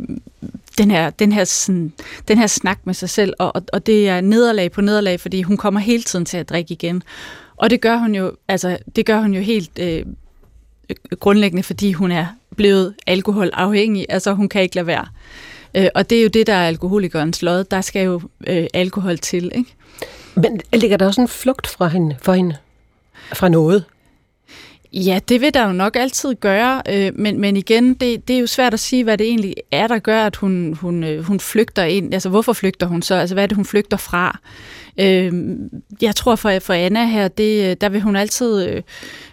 den, her, den, her, sådan, den her snak med sig selv, og, og, og det er nederlag på nederlag, fordi hun kommer hele tiden til at drikke igen. Og det gør hun jo, altså, det gør hun jo helt øh, øh grundlæggende, fordi hun er blevet alkoholafhængig, altså hun kan ikke lade være. Øh, og det er jo det, der er alkoholikernes lod. Der skal jo øh, alkohol til, ikke?
Men ligger der også en flugt fra hende, for hende? Fra noget?
Ja, det vil der jo nok altid gøre, øh, men, men igen, det, det er jo svært at sige, hvad det egentlig er, der gør, at hun, hun, øh, hun flygter ind. Altså, hvorfor flygter hun så? Altså, hvad er det, hun flygter fra? Øh, jeg tror for, for Anna her, det, øh, der vil hun altid, øh,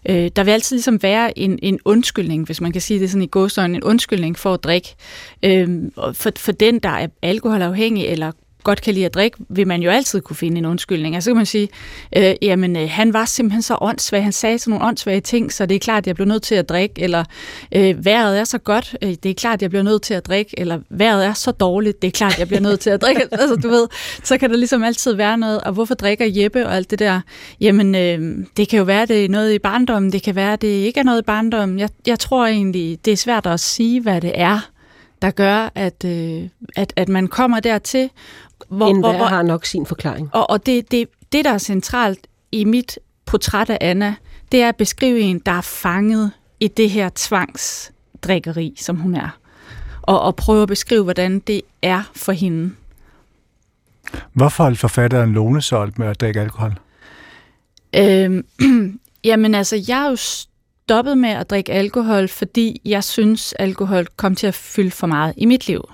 øh, der vil altid ligesom være en, en undskyldning, hvis man kan sige det sådan i godstøjen, en undskyldning for at drikke. Øh, for, for den, der er alkoholafhængig eller godt kan lide at drikke, vil man jo altid kunne finde en undskyldning. Altså så kan man sige, øh, jamen øh, han var simpelthen så åndssvag, han sagde sådan nogle åndssvage ting, så det er klart, at jeg blev nødt til at drikke, eller øh, vejret er så godt, øh, det er klart, at jeg bliver nødt til at drikke, eller vejret er så dårligt, det er klart, at jeg bliver nødt til at drikke. altså du ved, så kan der ligesom altid være noget, og hvorfor drikker Jeppe og alt det der? Jamen, øh, det kan jo være, det er noget i barndommen, det kan være, det ikke er noget i barndommen. Jeg, jeg tror egentlig, det er svært at sige, hvad det er, der gør, at, øh, at, at man kommer dertil,
hvor, hvor, hvor, har nok sin forklaring.
Og, og det, det, det, der er centralt i mit portræt af Anna, det er at beskrive en, der er fanget i det her tvangsdrikkeri, som hun er. Og, og prøve at beskrive, hvordan det er for hende.
Hvorfor holdt forfatteren Lone solgt med at drikke alkohol?
Øhm, jamen altså, jeg er jo stoppet med at drikke alkohol, fordi jeg synes, alkohol kom til at fylde for meget i mit liv.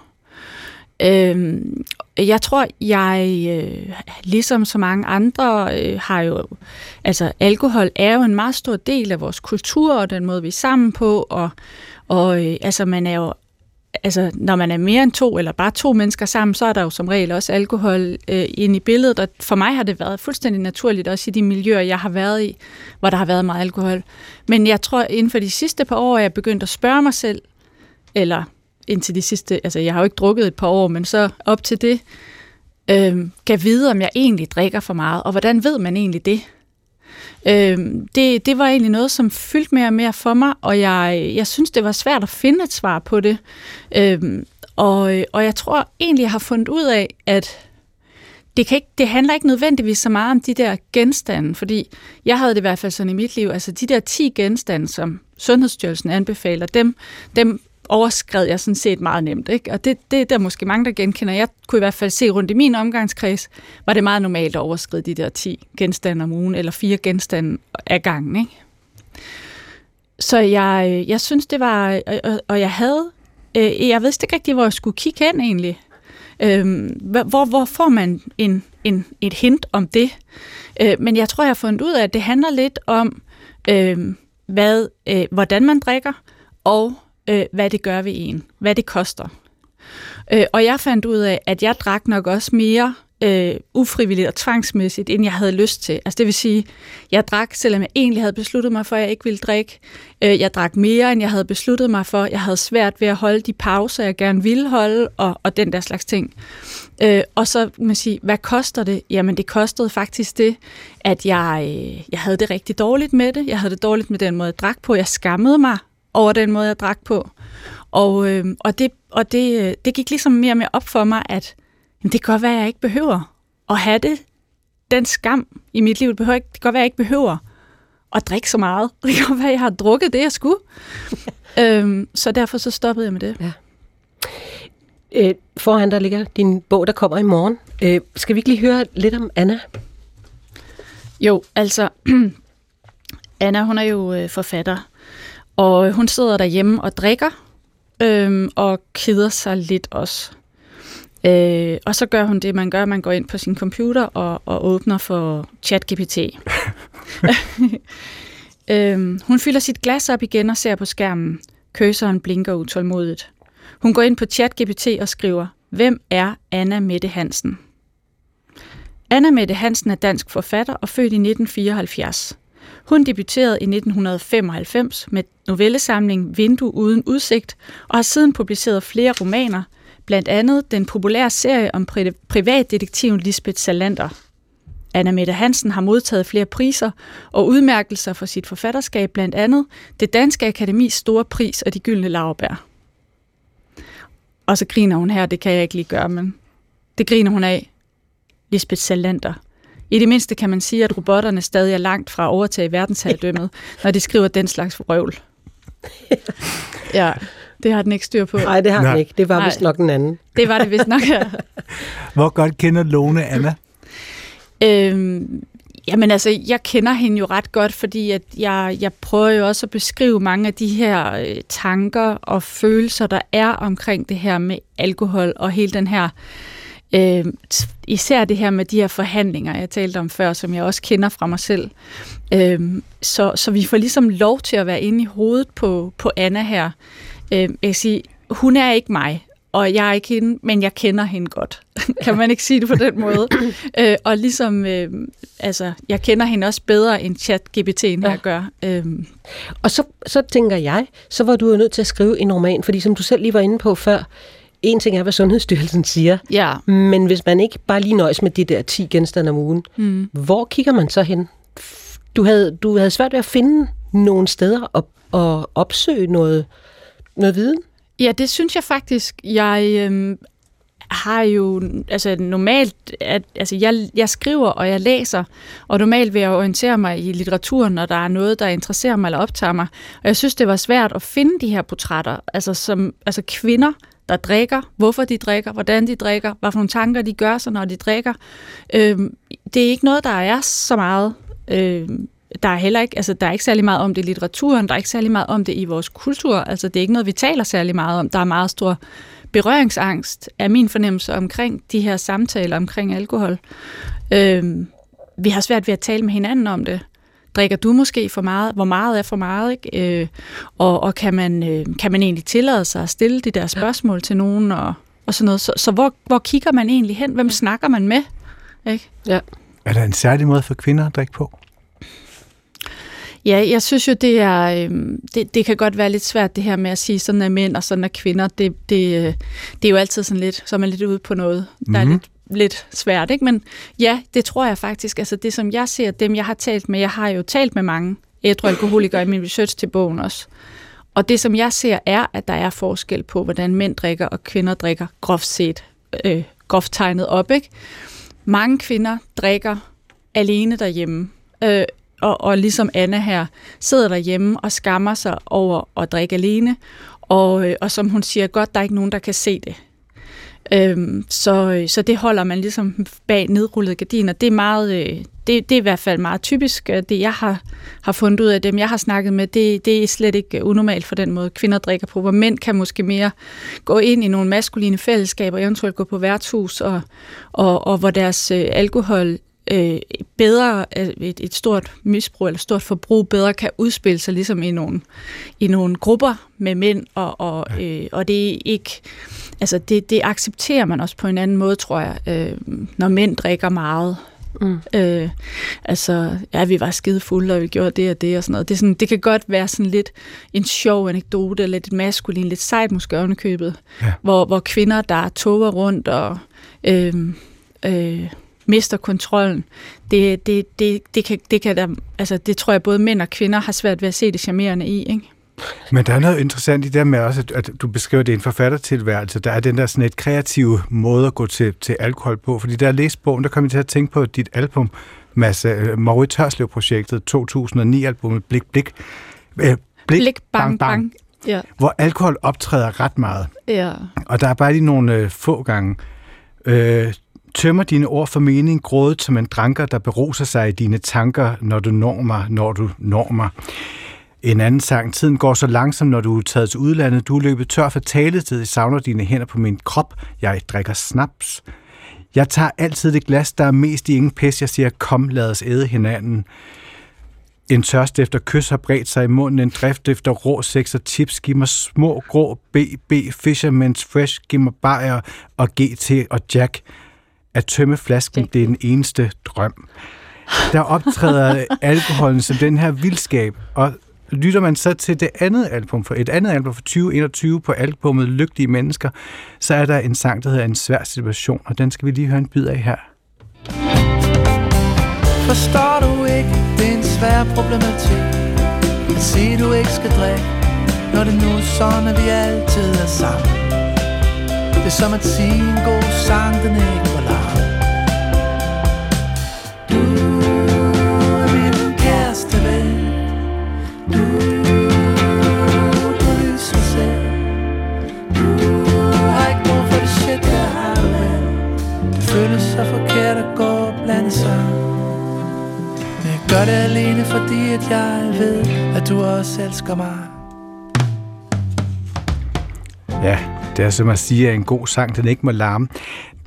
Øhm, jeg tror, jeg, øh, ligesom så mange andre, øh, har jo, altså alkohol er jo en meget stor del af vores kultur, og den måde, vi er sammen på, og, og øh, altså man er jo, altså når man er mere end to, eller bare to mennesker sammen, så er der jo som regel også alkohol øh, ind i billedet, og for mig har det været fuldstændig naturligt, også i de miljøer, jeg har været i, hvor der har været meget alkohol. Men jeg tror, inden for de sidste par år, er jeg begyndt at spørge mig selv, eller indtil de sidste, altså jeg har jo ikke drukket et par år, men så op til det, øh, kan vide, om jeg egentlig drikker for meget, og hvordan ved man egentlig det? Øh, det, det var egentlig noget, som fyldte mere og mere for mig, og jeg, jeg synes, det var svært at finde et svar på det. Øh, og, og jeg tror egentlig, jeg har fundet ud af, at det, kan ikke, det handler ikke nødvendigvis så meget om de der genstande, fordi jeg havde det i hvert fald sådan i mit liv, altså de der 10 genstande, som Sundhedsstyrelsen anbefaler, dem, dem overskred jeg sådan set meget nemt. Ikke? Og det, det er der måske mange, der genkender. Jeg kunne i hvert fald se rundt i min omgangskreds, var det meget normalt at overskride de der 10 genstande om ugen, eller fire genstande af gangen. Ikke? Så jeg, jeg synes, det var... Og, og jeg havde... Øh, jeg vidste ikke rigtig, hvor jeg skulle kigge hen egentlig. Øh, hvor, hvor får man en, en, et hint om det? Øh, men jeg tror, jeg har fundet ud af, at det handler lidt om, øh, hvad, øh, hvordan man drikker, og øh, hvad det gør ved en, hvad det koster. Øh, og jeg fandt ud af, at jeg drak nok også mere øh, ufrivilligt og tvangsmæssigt, end jeg havde lyst til. Altså det vil sige, jeg drak, selvom jeg egentlig havde besluttet mig for, at jeg ikke ville drikke. Øh, jeg drak mere, end jeg havde besluttet mig for. Jeg havde svært ved at holde de pauser, jeg gerne ville holde, og, og den der slags ting. Øh, og så man sige, hvad koster det? Jamen det kostede faktisk det, at jeg, øh, jeg havde det rigtig dårligt med det. Jeg havde det dårligt med den måde, jeg drak på. Jeg skammede mig over den måde, jeg drak på. Og, øh, og, det, og det, øh, det gik ligesom mere og mere op for mig, at jamen, det kan godt være, at jeg ikke behøver at have det, den skam i mit liv. Det, behøver ikke, det kan godt være, at jeg ikke behøver at drikke så meget. Det kan godt være, at jeg har drukket det, jeg skulle. øhm, så derfor så stoppede jeg med det.
Ja. Øh, foran der ligger din bog, der kommer i morgen. Øh, skal vi ikke lige høre lidt om Anna?
Jo, altså, Anna, hun er jo øh, forfatter, og hun sidder derhjemme og drikker, øh, og keder sig lidt også. Øh, og så gør hun det, man gør, man går ind på sin computer og, og åbner for ChatGPT. øh, hun fylder sit glas op igen og ser på skærmen. Køseren blinker utålmodigt. Hun går ind på ChatGPT og skriver, Hvem er Anna Mette Hansen? Anna Mette Hansen er dansk forfatter og født i 1974. Hun debuterede i 1995 med novellesamlingen Vindue uden udsigt og har siden publiceret flere romaner, blandt andet den populære serie om pri- privatdetektiven Lisbeth Salander. Anna Mette Hansen har modtaget flere priser og udmærkelser for sit forfatterskab, blandt andet det Danske Akademis store pris og de gyldne laurbær. Og så griner hun her, det kan jeg ikke lige gøre, men det griner hun af. Lisbeth Salander. I det mindste kan man sige, at robotterne stadig er langt fra at overtage verdensherredømmet, når de skriver den slags røvl. Ja, det har den ikke styr på.
Nej, det har
Nej.
den ikke. Det var
Nej.
vist nok den anden.
Det var det vist nok. Ja.
Hvor godt kender Lone Anna?
Øhm, jamen altså, jeg kender hende jo ret godt, fordi at jeg, jeg prøver jo også at beskrive mange af de her øh, tanker og følelser, der er omkring det her med alkohol og hele den her, øh, t- især det her med de her forhandlinger, jeg talte om før, som jeg også kender fra mig selv. Øh, så, så vi får ligesom lov til at være inde i hovedet på, på Anna her. Øh, jeg kan sige, hun er ikke mig, og jeg er ikke hende, men jeg kender hende godt. kan man ikke sige det på den måde? øh, og ligesom, øh, altså, jeg kender hende også bedre end chat-GPT'en her
Ja.
gør. Øh,
Og så, så tænker jeg, så var du jo nødt til at skrive en roman, fordi som du selv lige var inde på før, en ting er, hvad Sundhedsstyrelsen siger,
ja,
men hvis man ikke bare lige nøjes med de der 10 genstande om ugen,
mm.
hvor kigger man så hen? Du havde, du havde svært ved at finde nogle steder og, og opsøge noget, noget viden.
Ja, det synes jeg faktisk. Jeg øhm, har jo, altså normalt, at, altså jeg, jeg skriver og jeg læser, og normalt vil jeg orientere mig i litteraturen, når der er noget, der interesserer mig eller optager mig. Og jeg synes, det var svært at finde de her portrætter, altså, som, altså kvinder, der drikker, hvorfor de drikker, hvordan de drikker, hvad for nogle tanker de gør sig, når de drikker. Øh, det er ikke noget, der er så meget Øh, der er heller ikke, altså der er ikke særlig meget om det i litteraturen, der er ikke særlig meget om det i vores kultur, altså det er ikke noget, vi taler særlig meget om. Der er meget stor berøringsangst, er min fornemmelse omkring de her samtaler omkring alkohol. Øhm, vi har svært ved at tale med hinanden om det. Drikker du måske for meget? Hvor meget er for meget? Ikke? Øh, og og kan, man, øh, kan man egentlig tillade sig at stille de der spørgsmål til nogen? Og, og sådan noget. Så, så hvor, hvor kigger man egentlig hen? Hvem snakker man med? Ikke?
Er der en særlig måde for kvinder at drikke på?
Ja, jeg synes jo, det er øhm, det, det kan godt være lidt svært det her med at sige, sådan er mænd og sådan er kvinder. Det, det, øh, det er jo altid sådan lidt, så er man lidt ude på noget, der er
Mhm.
lidt, lidt svært. Ikke? Men ja, det tror jeg faktisk. Altså det, som jeg ser, dem jeg har talt med, jeg har jo talt med mange ædru alkoholikere i min research til bogen også. Og det, som jeg ser, er, at der er forskel på, hvordan mænd drikker og kvinder drikker, groft set, øh, groft tegnet op. Ikke? Mange kvinder drikker alene derhjemme. Øh, og, og ligesom Anna her, sidder derhjemme og skammer sig over at drikke alene. Og, øh, og som hun siger, godt, der er ikke nogen, der kan se det. Øhm, så, så det holder man ligesom bag nedrullede gardiner. Det er, meget, øh, det, det er i hvert fald meget typisk. øh, Det jeg har, har fundet ud af dem, jeg har snakket med, det, det er slet ikke øh, unormalt for den måde, kvinder drikker på. Hvor mænd kan måske mere gå ind i nogle maskuline fællesskaber, eventuelt gå på værtshus, og, og, og hvor deres øh, alkohol øh, bedre, et, et stort misbrug eller stort forbrug bedre kan udspille sig ligesom i nogle, i nogle grupper med mænd, og, og, øh, og det er ikke, altså det, det accepterer man også på en anden måde, tror jeg, øh, når mænd drikker meget. Mm. Øh, altså, ja, vi var skide fulde, og vi gjorde det og det og sådan noget. Det, er sådan, det kan godt være sådan lidt en sjov anekdote, eller lidt maskulin, lidt sejt måske ovenikøbet, ja. hvor, hvor kvinder, der toger rundt og øh, øh, mister kontrollen, det, det, det, det, kan, det kan der, altså det tror jeg både mænd og kvinder har svært ved at se det charmerende i, ikke?
Men der er noget interessant i det med også, at, du beskriver det i en forfattertilværelse. Der er den der sådan et kreativ måde at gå til, til alkohol på. Fordi der er læst bogen, der kom jeg til at tænke på dit album, Mads øh, Maurits Tørslev-projektet, 2009-albummet Blik Blik.
Øh, Blik, Blik Bang Bang. bang.
Ja. Hvor alkohol optræder ret meget.
Ja.
Og der er bare lige nogle øh, få gange. Øh, tømmer dine ord for mening, grådet som en dranker, der beruser sig i dine tanker, når du når mig, når du når mig. En anden sang, tiden går så langsomt, når du er taget til udlandet. Du er løbet tør for taletid. Jeg savner dine hænder på min krop. Jeg drikker snaps. Jeg tager altid det glas, der er mest i ingen pæs. Jeg siger, kom, lad os æde hinanden. En tørst efter kys har bredt sig i munden. En drift efter rå sex og chips. Giv mig små, grå BB Fisherman's Fresh. Giv mig bajer og GT og Jack. At tømme flasken, det er den eneste drøm. Der optræder alkoholen som den her vildskab, og lytter man så til det andet album, for et andet album fra 2021 på albumet Lygtige Mennesker, så er der en sang, der hedder En svær situation, og den skal vi lige høre en bid af her.
Forstår du ikke, det er en svær problematik At sige, du ikke skal drikke Når det nu er sådan, at vi altid er sammen Det er som at sige en god sang, den ikke gør det alene fordi at jeg ved At du også elsker mig
Ja, det er som at sige, at en god sang, den ikke må larme.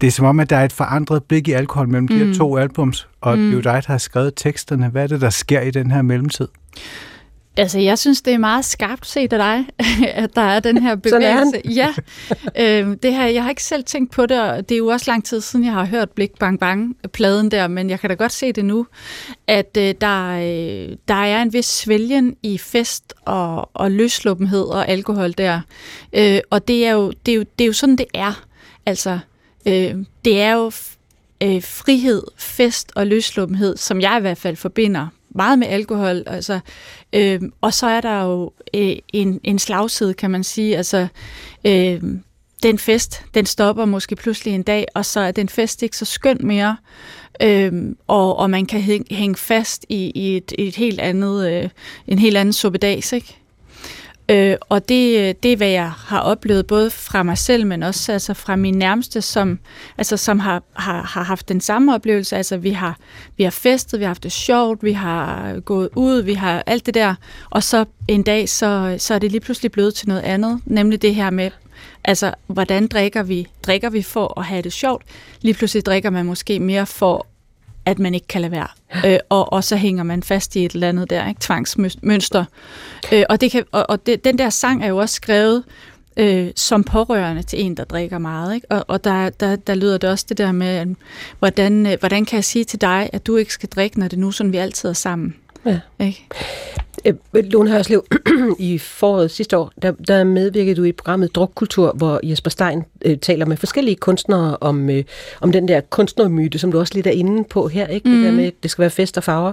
Det er som om, at der er et forandret blik i alkohol mellem mm. de her mm. to albums, og mm. det er jo dig, der har skrevet teksterne. Hvad er det, der sker i den her mellemtid?
Altså, jeg synes, det er meget skarpt set af dig, at der er den her bevægelse. ja, øh, det her, jeg har ikke selv tænkt på det, og det er jo også lang tid siden, jeg har hørt Blik Bang Bang-pladen der, men jeg kan da godt se det nu, at øh, der, øh, der er en vis svælgen i fest og, og løsluppenhed og alkohol der. Øh, og det er, jo, det, er jo, det er jo sådan, det er. Altså, øh, det er jo øh, frihed, fest og løsluppenhed, som jeg i hvert fald forbinder meget med alkohol. Altså, øh, og så er der jo øh, en, en slagside, kan man sige. Altså, øh, den fest, den stopper måske pludselig en dag, og så er den fest ikke så skøn mere. Øhm, og, og man kan hænge fast i, i et, et helt andet, øh, en helt anden suppedags, ikke? Øh, og det, det er, hvad jeg har oplevet, både fra mig selv, men også altså fra min nærmeste, som, altså, som har, har, har haft den samme oplevelse. Altså, vi har, vi har festet, vi har haft det sjovt, vi har gået ud, vi har alt det der. Og så en dag, så, så er det lige pludselig blevet til noget andet, nemlig det her med, altså, hvordan drikker vi? Drikker vi for at have det sjovt? Lige pludselig drikker man måske mere for at man ikke kan lade være. Øh, og, og så hænger man fast i et eller andet der, ikke? tvangsmønster. Øh, og det kan, og, og det, den der sang er jo også skrevet øh, som pårørende til en, der drikker meget. Ikke? Og, og der, der, der lyder det også det der med, hvordan, øh, hvordan kan jeg sige til dig, at du ikke skal drikke, når det er nu sådan, vi altid er sammen. Ja. Ikke?
Øh, Lone Hørslev, i foråret sidste år, der, der medvirkede du i programmet Drukkultur, hvor Jesper Stein øh, taler med forskellige kunstnere om, øh, om den der kunstnermyte, som du også lidt er inde på her, ikke? Mm. Det der mhm. med, det skal være fest og farver.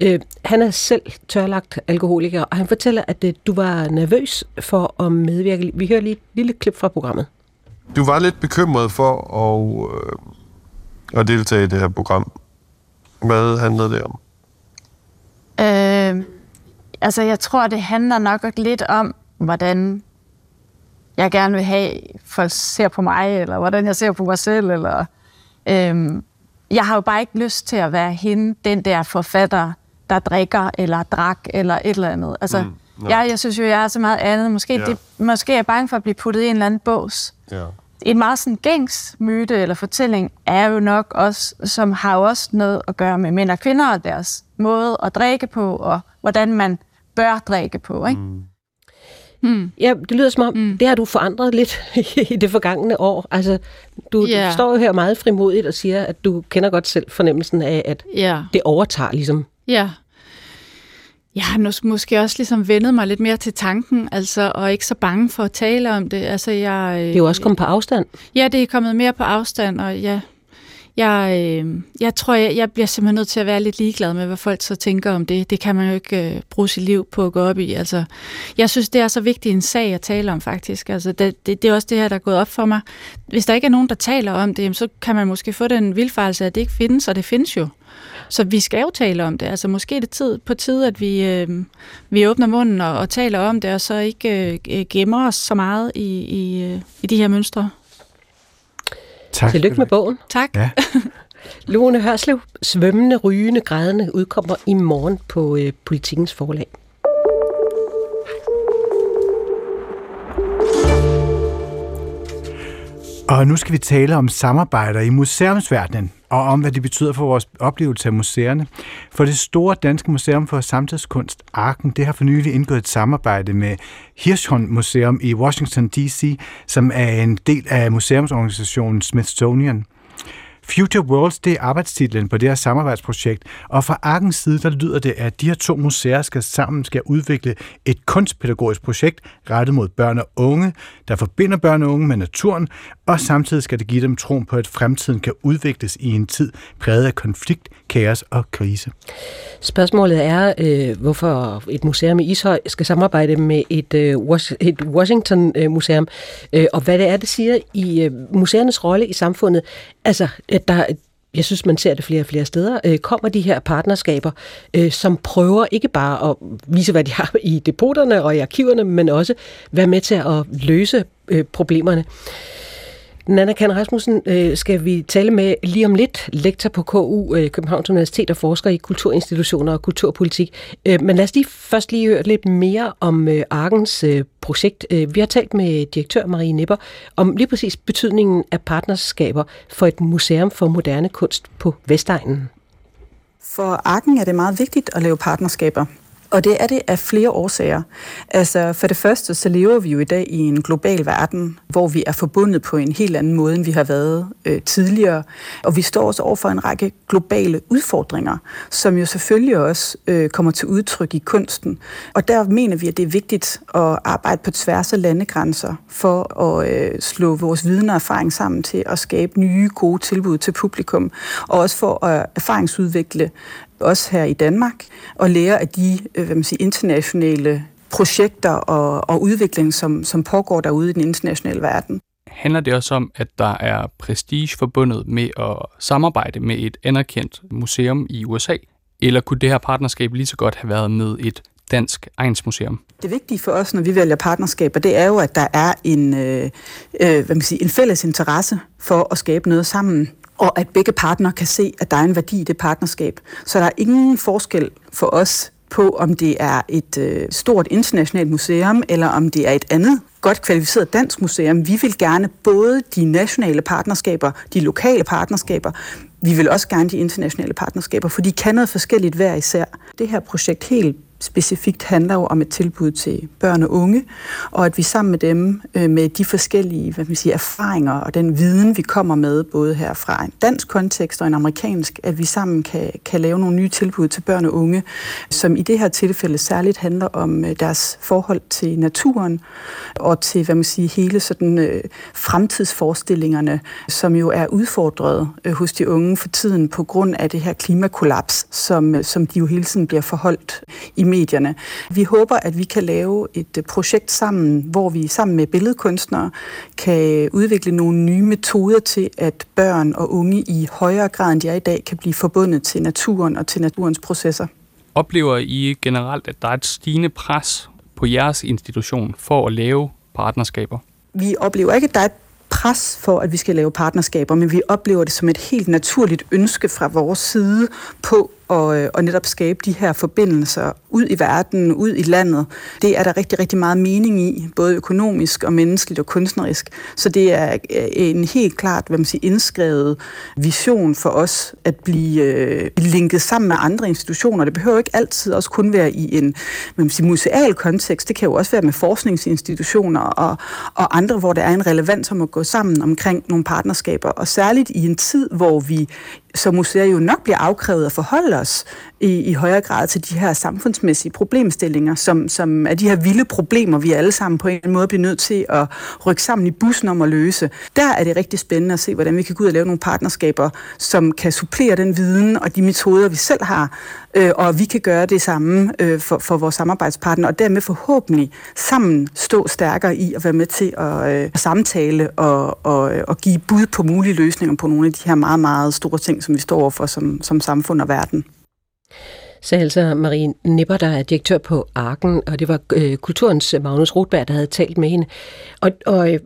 Øh, han er selv tørlagt alkoholiker, og han fortæller, at øh, du var nervøs for at medvirke. Vi hører lige et lille klip fra programmet.
Du var lidt bekymret for at, øh, at deltage i det her program. Hvad handlede det om?
Øh, altså, jeg tror, det handler nok lidt om, hvordan jeg gerne vil have, folk ser på mig, eller hvordan jeg ser på mig selv, eller... Øhm, jeg har jo bare ikke lyst til at være hende, den der forfatter, der drikker, eller drak, eller et eller andet. Altså, mm, no. jeg, jeg synes jo, jeg er så meget andet. Måske, yeah. det, måske er jeg bange for at blive puttet i en eller anden bås. Yeah. En meget sådan gængs myte eller fortælling er jo nok også, som har jo også noget at gøre med mænd og kvinder og deres måde at drikke på, og hvordan man bør drikke på. Ikke? Mm.
Mm.
Ja, det lyder som om, mm. det har du forandret lidt i det forgangne år. Altså, du,
Ja.
du står jo her meget frimodigt og siger, at du kender godt selv fornemmelsen af, at
Ja.
det overtager ligesom.
Ja. Jeg har mås- måske også ligesom vendet mig lidt mere til tanken, altså, og ikke så bange for at tale om det. Altså, jeg,
Det er jo også kommet på afstand.
Ja, det er kommet mere på afstand, og ja, jeg, øh, jeg tror, jeg, jeg bliver simpelthen nødt til at være lidt ligeglad med, hvad folk så tænker om det. Det kan man jo ikke øh, bruge sit liv på at gå op i. Altså, jeg synes, det er så vigtig en sag at tale om, faktisk. Altså, det, det, det er også det her, der er gået op for mig. Hvis der ikke er nogen, der taler om det, jamen, så kan man måske få den vilfarelse, at det ikke findes, og det findes jo. Så vi skal jo tale om det. Altså måske er det tid, på tide, at vi, øh, vi åbner munden og, og taler om det, og så ikke øh, gemmer os så meget i, i, øh, i de her mønstre.
Tak.
Tillykke med bogen.
Tak.
Ja.
Lone Hørslev, Svømmende, Rygende, Grædende, udkommer i morgen på øh, Politikens forlag.
Og nu skal vi tale om samarbejder i museumsverdenen, og om hvad det betyder for vores oplevelse af museerne. For det store danske museum for samtidskunst, Arken, det har for nylig indgået et samarbejde med Hirschhorn Museum i Washington D.C., som er en del af museumsorganisationen Smithsonian. Future Worlds, det er arbejdstitlen på det her samarbejdsprojekt, og fra Arkens side, der lyder det, at de her to museer skal sammen skal udvikle et kunstpædagogisk projekt rettet mod børn og unge, der forbinder børn og unge med naturen, og samtidig skal det give dem troen på, at fremtiden kan udvikles i en tid præget af konflikt, kaos og krise.
Spørgsmålet er, øh, hvorfor et museum i Ishøj skal samarbejde med et, øh, et Washington-museum, øh, øh, og hvad det er, det siger i øh, museernes rolle i samfundet. Altså, at der, jeg synes, man ser det flere og flere steder, øh, kommer de her partnerskaber, øh, som prøver ikke bare at vise, hvad de har i depoterne og i arkiverne, men også være med til at løse øh, problemerne. Nana Kan Rasmussen øh, skal vi tale med lige om lidt, lektor på KU, øh, Københavns Universitet og forsker i kulturinstitutioner og kulturpolitik. Øh, men lad os lige først lige høre lidt mere om øh, Arkens øh, projekt. Øh, vi har talt med direktør Marie Nipper om lige præcis betydningen af partnerskaber for et museum for moderne kunst på Vestegnen.
For Arken er det meget vigtigt at lave partnerskaber. Og det er det af flere årsager. Altså for det første, så lever vi jo i dag i en global verden, hvor vi er forbundet på en helt anden måde, end vi har været øh, tidligere. Og vi står også over for en række globale udfordringer, som jo selvfølgelig også øh, kommer til udtryk i kunsten. Og der mener vi, at det er vigtigt at arbejde på tværs af landegrænser for at øh, slå vores viden og erfaring sammen til at skabe nye, gode tilbud til publikum. Og også for at erfaringsudvikle også her i Danmark, og lære af de øh, hvad man siger, internationale projekter og, og udvikling, som, som pågår derude i den internationale verden.
handler det også om, at der er prestige forbundet med at samarbejde med et anerkendt museum i USA? Eller kunne det her partnerskab lige så godt have været med et dansk egensmuseum?
Det vigtige for os, når vi vælger partnerskaber, det er jo, at der er en, øh, øh, hvad man siger, en fælles interesse for at skabe noget sammen og at begge partnere kan se, at der er en værdi i det partnerskab. Så der er ingen forskel for os på, om det er et øh, stort internationalt museum, eller om det er et andet godt kvalificeret dansk museum. Vi vil gerne både de nationale partnerskaber, de lokale partnerskaber, vi vil også gerne de internationale partnerskaber, for de kan noget forskelligt hver især. Det her projekt helt specifikt handler jo om et tilbud til børn og unge, og at vi sammen med dem, øh, med de forskellige hvad man siger, erfaringer og den viden, vi kommer med, både her fra en dansk kontekst og en amerikansk, at vi sammen kan, kan lave nogle nye tilbud til børn og unge, som i det her tilfælde særligt handler om øh, deres forhold til naturen og til, hvad man siger, hele sådan øh, fremtidsforestillingerne, som jo er udfordret øh, hos de unge for tiden på grund af det her klimakollaps, som, øh, som de jo hele tiden bliver forholdt i medierne. Vi håber, at vi kan lave et øh, projekt sammen, hvor vi sammen med billedkunstnere kan udvikle nogle nye metoder til, at børn og unge i højere grad end de er i dag, kan blive forbundet til naturen og til naturens processer.
Oplever I generelt, at der er et stigende pres på jeres institution for at lave partnerskaber?
Vi oplever ikke, at der er et pres for, at vi skal lave partnerskaber, men vi oplever det som et helt naturligt ønske fra vores side på og, øh, og netop skabe de her forbindelser ud i verden, ud i landet. Det er der rigtig, rigtig meget mening i, både økonomisk og menneskeligt og kunstnerisk. Så det er øh, en helt klart, hvad man siger, indskrevet vision for os at blive øh, linket sammen med andre institutioner. Det behøver ikke altid også kun være i en hvad man siger, museal kontekst. Det kan jo også være med forskningsinstitutioner og, og andre, hvor der er en relevans om at gå sammen omkring nogle partnerskaber. Og særligt i en tid, hvor vi som museer jo nok bliver afkrævet at forholde os i, i højere grad til de her samfundsmæssige problemstillinger, som, som er de her vilde problemer, vi alle sammen på en eller anden måde bliver nødt til at rykke sammen i bussen om at løse. Der er det rigtig spændende at se, hvordan vi kan gå ud og lave nogle partnerskaber, som kan supplere den viden og de metoder, vi selv har, øh, og vi kan gøre det samme øh, for, for vores samarbejdspartner, og dermed forhåbentlig sammen stå stærkere i at være med til at øh, samtale og, og, øh, og give bud på mulige løsninger på nogle af de her meget, meget store ting, som vi står overfor som, som samfund og verden
sagde altså Marie Nipper, der er direktør på Arken, og det var øh, kulturens Magnus Rothberg, der havde talt med hende. Og, og øh,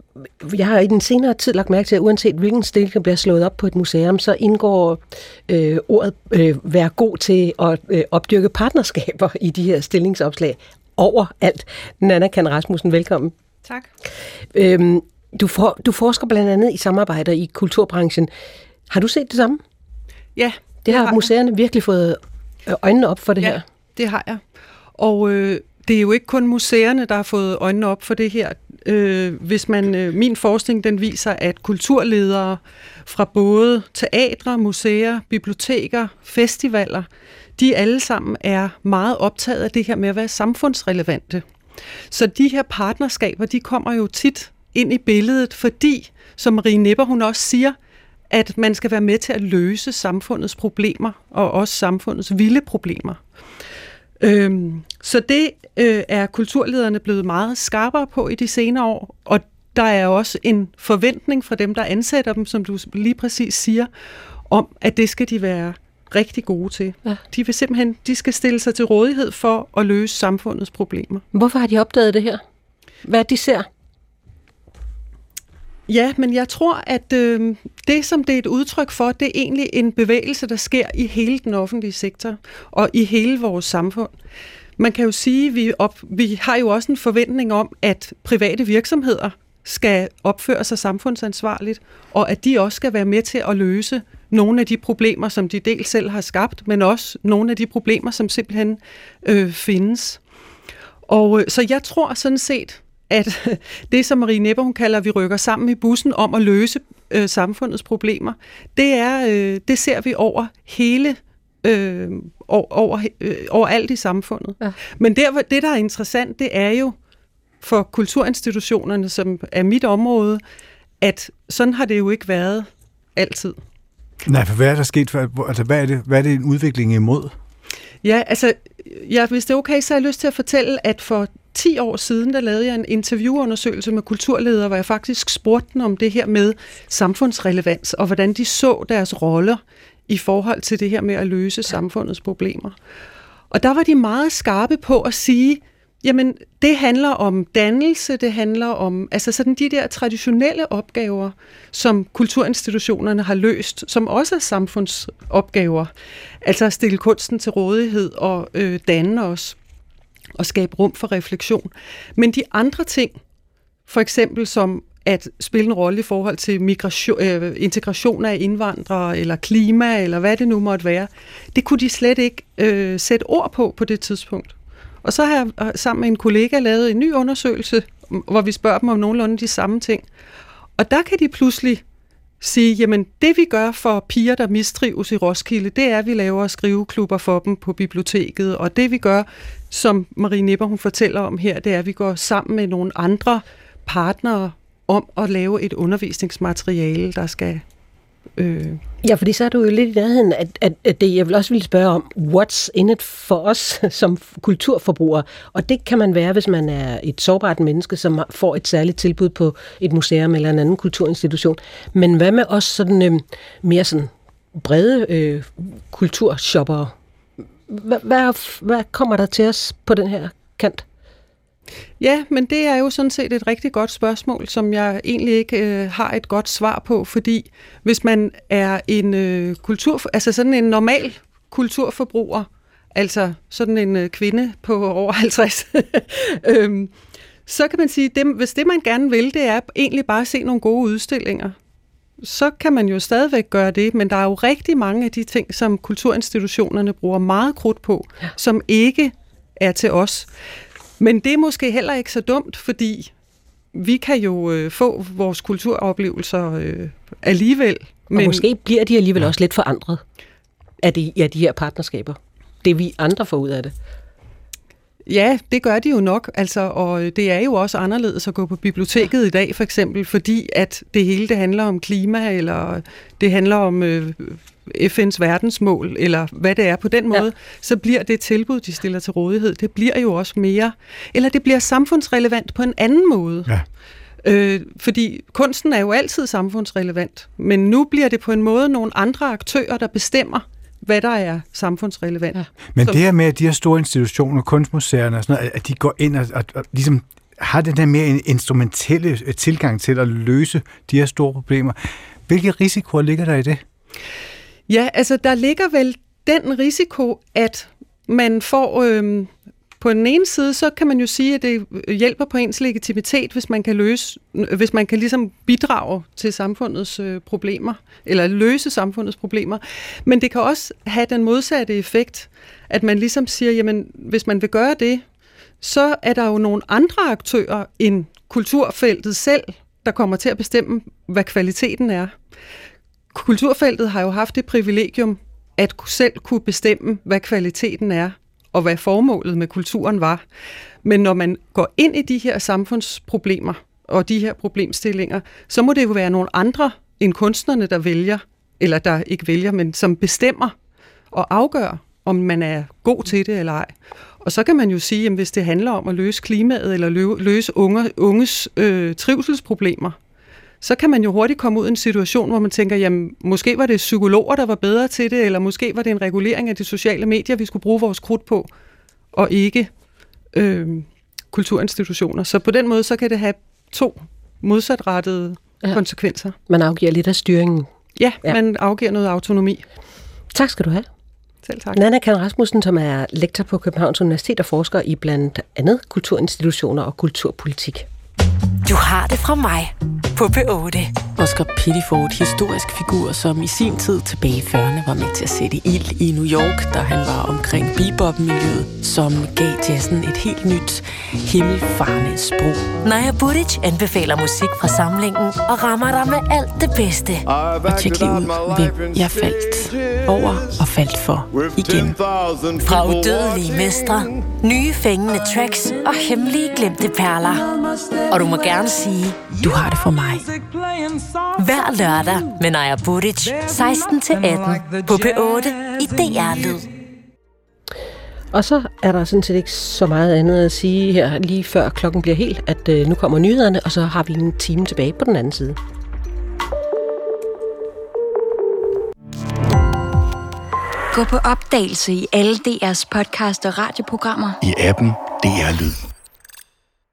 jeg har i den senere tid lagt mærke til, at uanset hvilken stil, der bliver slået op på et museum, så indgår øh, ordet øh, være god til at øh, opdyrke partnerskaber i de her stillingsopslag overalt. Nana Kan Rasmussen, velkommen.
Tak.
Øhm, du, for, du forsker blandt andet i samarbejder i kulturbranchen. Har du set det samme?
Ja.
Det har, har museerne virkelig fået øjnene op for det
ja,
her.
det har jeg. Og øh, det er jo ikke kun museerne, der har fået øjnene op for det her. Øh, hvis man, øh, min forskning den viser, at kulturledere fra både teatre, museer, biblioteker, festivaler, de alle sammen er meget optaget af det her med at være samfundsrelevante. Så de her partnerskaber, de kommer jo tit ind i billedet, fordi, som Marie Nipper hun også siger, at man skal være med til at løse samfundets problemer, og også samfundets vilde problemer. Øhm, så det øh, er kulturlederne blevet meget skarpere på i de senere år, og der er også en forventning fra dem, der ansætter dem, som du lige præcis siger, om at det skal de være rigtig gode til. Ja. De vil simpelthen, de skal stille sig til rådighed for at løse samfundets problemer.
Hvorfor har de opdaget det her? Hvad de ser?
Ja, men jeg tror, at øh, det, som det er et udtryk for, det er egentlig en bevægelse, der sker i hele den offentlige sektor og i hele vores samfund. Man kan jo sige, at vi, op, vi har jo også en forventning om, at private virksomheder skal opføre sig samfundsansvarligt, og at de også skal være med til at løse nogle af de problemer, som de dels selv har skabt, men også nogle af de problemer, som simpelthen øh, findes. Og øh, så jeg tror sådan set, at det, som Marie Nepper hun kalder, at vi rykker sammen i bussen om at løse øh, samfundets problemer, det er øh, det ser vi over hele øh, over, øh, over alt i samfundet. Ja. Men der, det, der er interessant, det er jo for kulturinstitutionerne, som er mit område, at sådan har det jo ikke været altid.
Nej, for hvad er der sket? For, altså, hvad, er det, hvad er det en udvikling imod?
Ja, altså, ja, hvis det er okay, så har jeg lyst til at fortælle, at for 10 år siden, der lavede jeg en interviewundersøgelse med kulturledere, hvor jeg faktisk spurgte dem om det her med samfundsrelevans, og hvordan de så deres roller i forhold til det her med at løse samfundets problemer. Og der var de meget skarpe på at sige, jamen det handler om dannelse, det handler om altså sådan de der traditionelle opgaver, som kulturinstitutionerne har løst, som også er samfundsopgaver. Altså at stille kunsten til rådighed og øh, danne os og skabe rum for refleksion. Men de andre ting, for eksempel som at spille en rolle i forhold til migration, øh, integration af indvandrere, eller klima, eller hvad det nu måtte være, det kunne de slet ikke øh, sætte ord på på det tidspunkt. Og så har jeg øh, sammen med en kollega lavet en ny undersøgelse, hvor vi spørger dem om nogenlunde de samme ting. Og der kan de pludselig sige, jamen det vi gør for piger, der mistrives i Roskilde, det er, at vi laver skriveklubber for dem på biblioteket, og det vi gør, som Marie Nipper hun fortæller om her, det er, at vi går sammen med nogle andre partnere om at lave et undervisningsmateriale, der skal
Øh. Ja, fordi så er du jo lidt i nærheden, at, at, at det, jeg vil også ville spørge om, what's in it for os som kulturforbrugere? Og det kan man være, hvis man er et sårbart menneske, som får et særligt tilbud på et museum eller en anden kulturinstitution. Men hvad med os sådan øh, mere sådan brede øh, kulturshoppere? Hvad, hvad, hvad kommer der til os på den her kant?
Ja, men det er jo sådan set et rigtig godt spørgsmål, som jeg egentlig ikke øh, har et godt svar på, fordi hvis man er en øh, kultur, altså sådan en normal kulturforbruger, altså sådan en øh, kvinde på over 50, øhm, så kan man sige, at hvis det man gerne vil, det er egentlig bare at se nogle gode udstillinger, så kan man jo stadigvæk gøre det, men der er jo rigtig mange af de ting, som kulturinstitutionerne bruger meget krudt på, ja. som ikke er til os. Men det er måske heller ikke så dumt, fordi vi kan jo øh, få vores kulturoplevelser øh, alligevel.
Men... Og måske bliver de alligevel også lidt forandret af de, ja, de her partnerskaber. Det vi andre får ud af det.
Ja, det gør de jo nok, altså, og det er jo også anderledes at gå på biblioteket i dag, for eksempel, fordi at det hele det handler om klima, eller det handler om øh, FN's verdensmål, eller hvad det er på den måde, ja. så bliver det tilbud, de stiller til rådighed, det bliver jo også mere, eller det bliver samfundsrelevant på en anden måde. Ja. Øh, fordi kunsten er jo altid samfundsrelevant, men nu bliver det på en måde nogle andre aktører, der bestemmer, hvad der er samfundsrelevant. Ja.
Men det her med, at de her store institutioner, kunstmuseerne og sådan noget, at de går ind og, og, og ligesom har den der mere instrumentelle øh, tilgang til at løse de her store problemer. Hvilke risikoer ligger der i det?
Ja, altså der ligger vel den risiko, at man får øh, på den ene side, så kan man jo sige, at det hjælper på ens legitimitet, hvis man kan løse, hvis man kan ligesom bidrage til samfundets øh, problemer, eller løse samfundets problemer. Men det kan også have den modsatte effekt, at man ligesom siger, jamen, hvis man vil gøre det, så er der jo nogle andre aktører end kulturfeltet selv, der kommer til at bestemme, hvad kvaliteten er. Kulturfeltet har jo haft det privilegium, at selv kunne bestemme, hvad kvaliteten er og hvad formålet med kulturen var. Men når man går ind i de her samfundsproblemer og de her problemstillinger, så må det jo være nogle andre end kunstnerne, der vælger, eller der ikke vælger, men som bestemmer og afgør, om man er god til det eller ej. Og så kan man jo sige, at hvis det handler om at løse klimaet eller løse unge, unges øh, trivselsproblemer, så kan man jo hurtigt komme ud i en situation, hvor man tænker, jamen måske var det psykologer, der var bedre til det, eller måske var det en regulering af de sociale medier, vi skulle bruge vores krudt på, og ikke øh, kulturinstitutioner. Så på den måde, så kan det have to modsatrettede ja. konsekvenser.
Man afgiver lidt af styringen.
Ja, ja, man afgiver noget autonomi.
Tak skal du have.
Selv tak.
Nana Kan Rasmussen, som er lektor på Københavns Universitet og forsker i blandt andet kulturinstitutioner og kulturpolitik.
Du har det fra mig på P8.
Oscar Pittiford, historisk figur, som i sin tid tilbage i 40'erne var med til at sætte ild i New York, da han var omkring bebop-miljøet, som gav jazzen et helt nyt, himmelfarende sprog.
Naja Buric anbefaler musik fra samlingen og rammer dig med alt det bedste.
Og tjek lige ud, hvem jeg faldt over og faldt for igen.
Fra udødelige mestre, nye fængende tracks og hemmelige glemte perler. Og du må gerne sige,
du har det for mig.
Hver lørdag med Naja Buric, 16-18 på P8 i DR Lyd.
Og så er der sådan set ikke så meget andet at sige her lige før klokken bliver helt, at øh, nu kommer nyhederne, og så har vi en time tilbage på den anden side.
Gå på opdagelse i alle DR's podcast og radioprogrammer.
I appen DR Lyd.